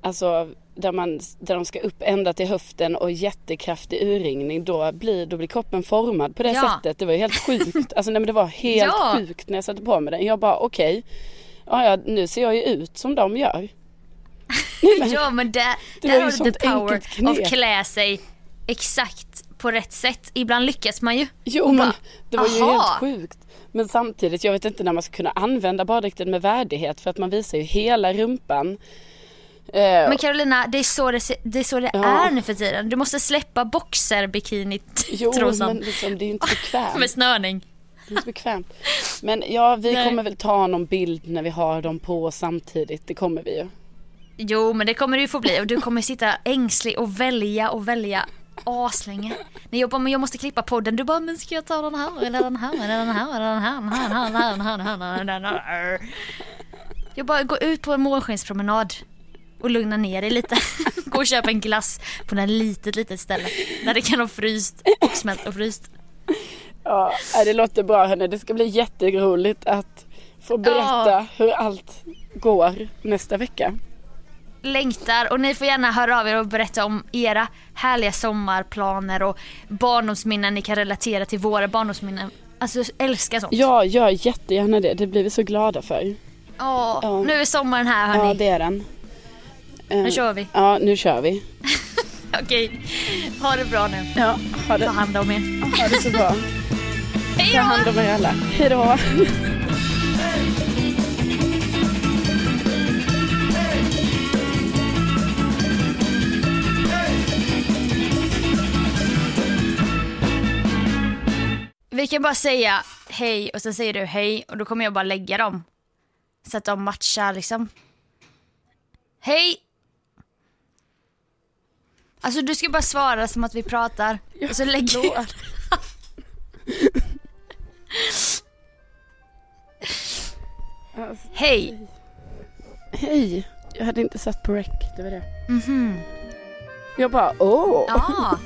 alltså där, man, där de ska upp ända till höften och jättekraftig urringning. Då blir, då blir kroppen formad på det Ja. sättet. Det var ju helt sjukt. Alltså nej men det var helt Ja. sjukt när jag satte på mig den. Jag bara okej, ja, ja nu ser jag ju ut som de gör. Ja men där, Det där har du the power of klä sig exakt på rätt sätt. Ibland lyckas man ju. Jo men det var ju aha. helt sjukt. Men samtidigt, jag vet inte när man ska kunna använda baddräkten med värdighet för att man visar ju hela rumpan. Eh, Men Carolina, det är så det, det, är, så det Ja. är nu för tiden. Du måste släppa boxerbikinit jo men liksom, det är ju inte bekvämt. med snörning. Det är inte bekvämt. Men ja, vi Nej. kommer väl ta någon bild när vi har dem på samtidigt. Det kommer vi ju. Jo men det kommer ju få bli och du kommer sitta ängslig och välja och välja aslänge. När jag bara, men jag måste klippa podden. Du bara, men ska jag ta den här eller den här eller den här eller den här, den här, den här, den här, den här, den här. Jag bara går ut på en månskenspromenad och lugna ner dig lite. Gå och köpa en glass på en litet, litet ställe där det kan ha fryst och smält och fryst. Ja, det låter bra hörni. Det ska bli jätteroligt att få berätta Ja. hur allt går nästa vecka. Längtar och ni får gärna höra av er och berätta om era härliga sommarplaner och barndomsminnen ni kan relatera till våra barndomsminnen. Alltså jag älskar sånt. Ja, gör jättegärna det. Det blir vi så glada för. Åh, Ja. Nu är sommaren här hörni. Ja, det är den. Eh, Nu kör vi. Ja, nu kör vi. Okej, ha det bra nu. Ja, ha det, Ta hand om er. ha det så bra. Hej Ta då! hand om er alla. Hej då. Vi kan bara säga hej och sen säger du hej och då kommer jag bara lägga dem. Så att de matchar liksom. Hej! Alltså du ska bara svara som att vi pratar. och så lägger jag. Alltså, Hej! Hej. Jag hade inte satt på rec. Det var det. Mhm. Jag bara åh. Ja.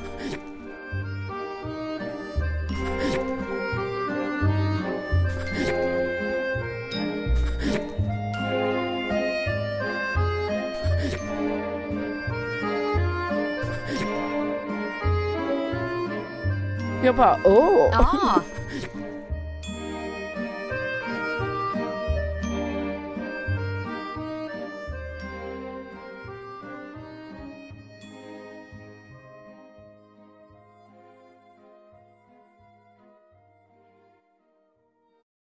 Jag bara åh. Ja.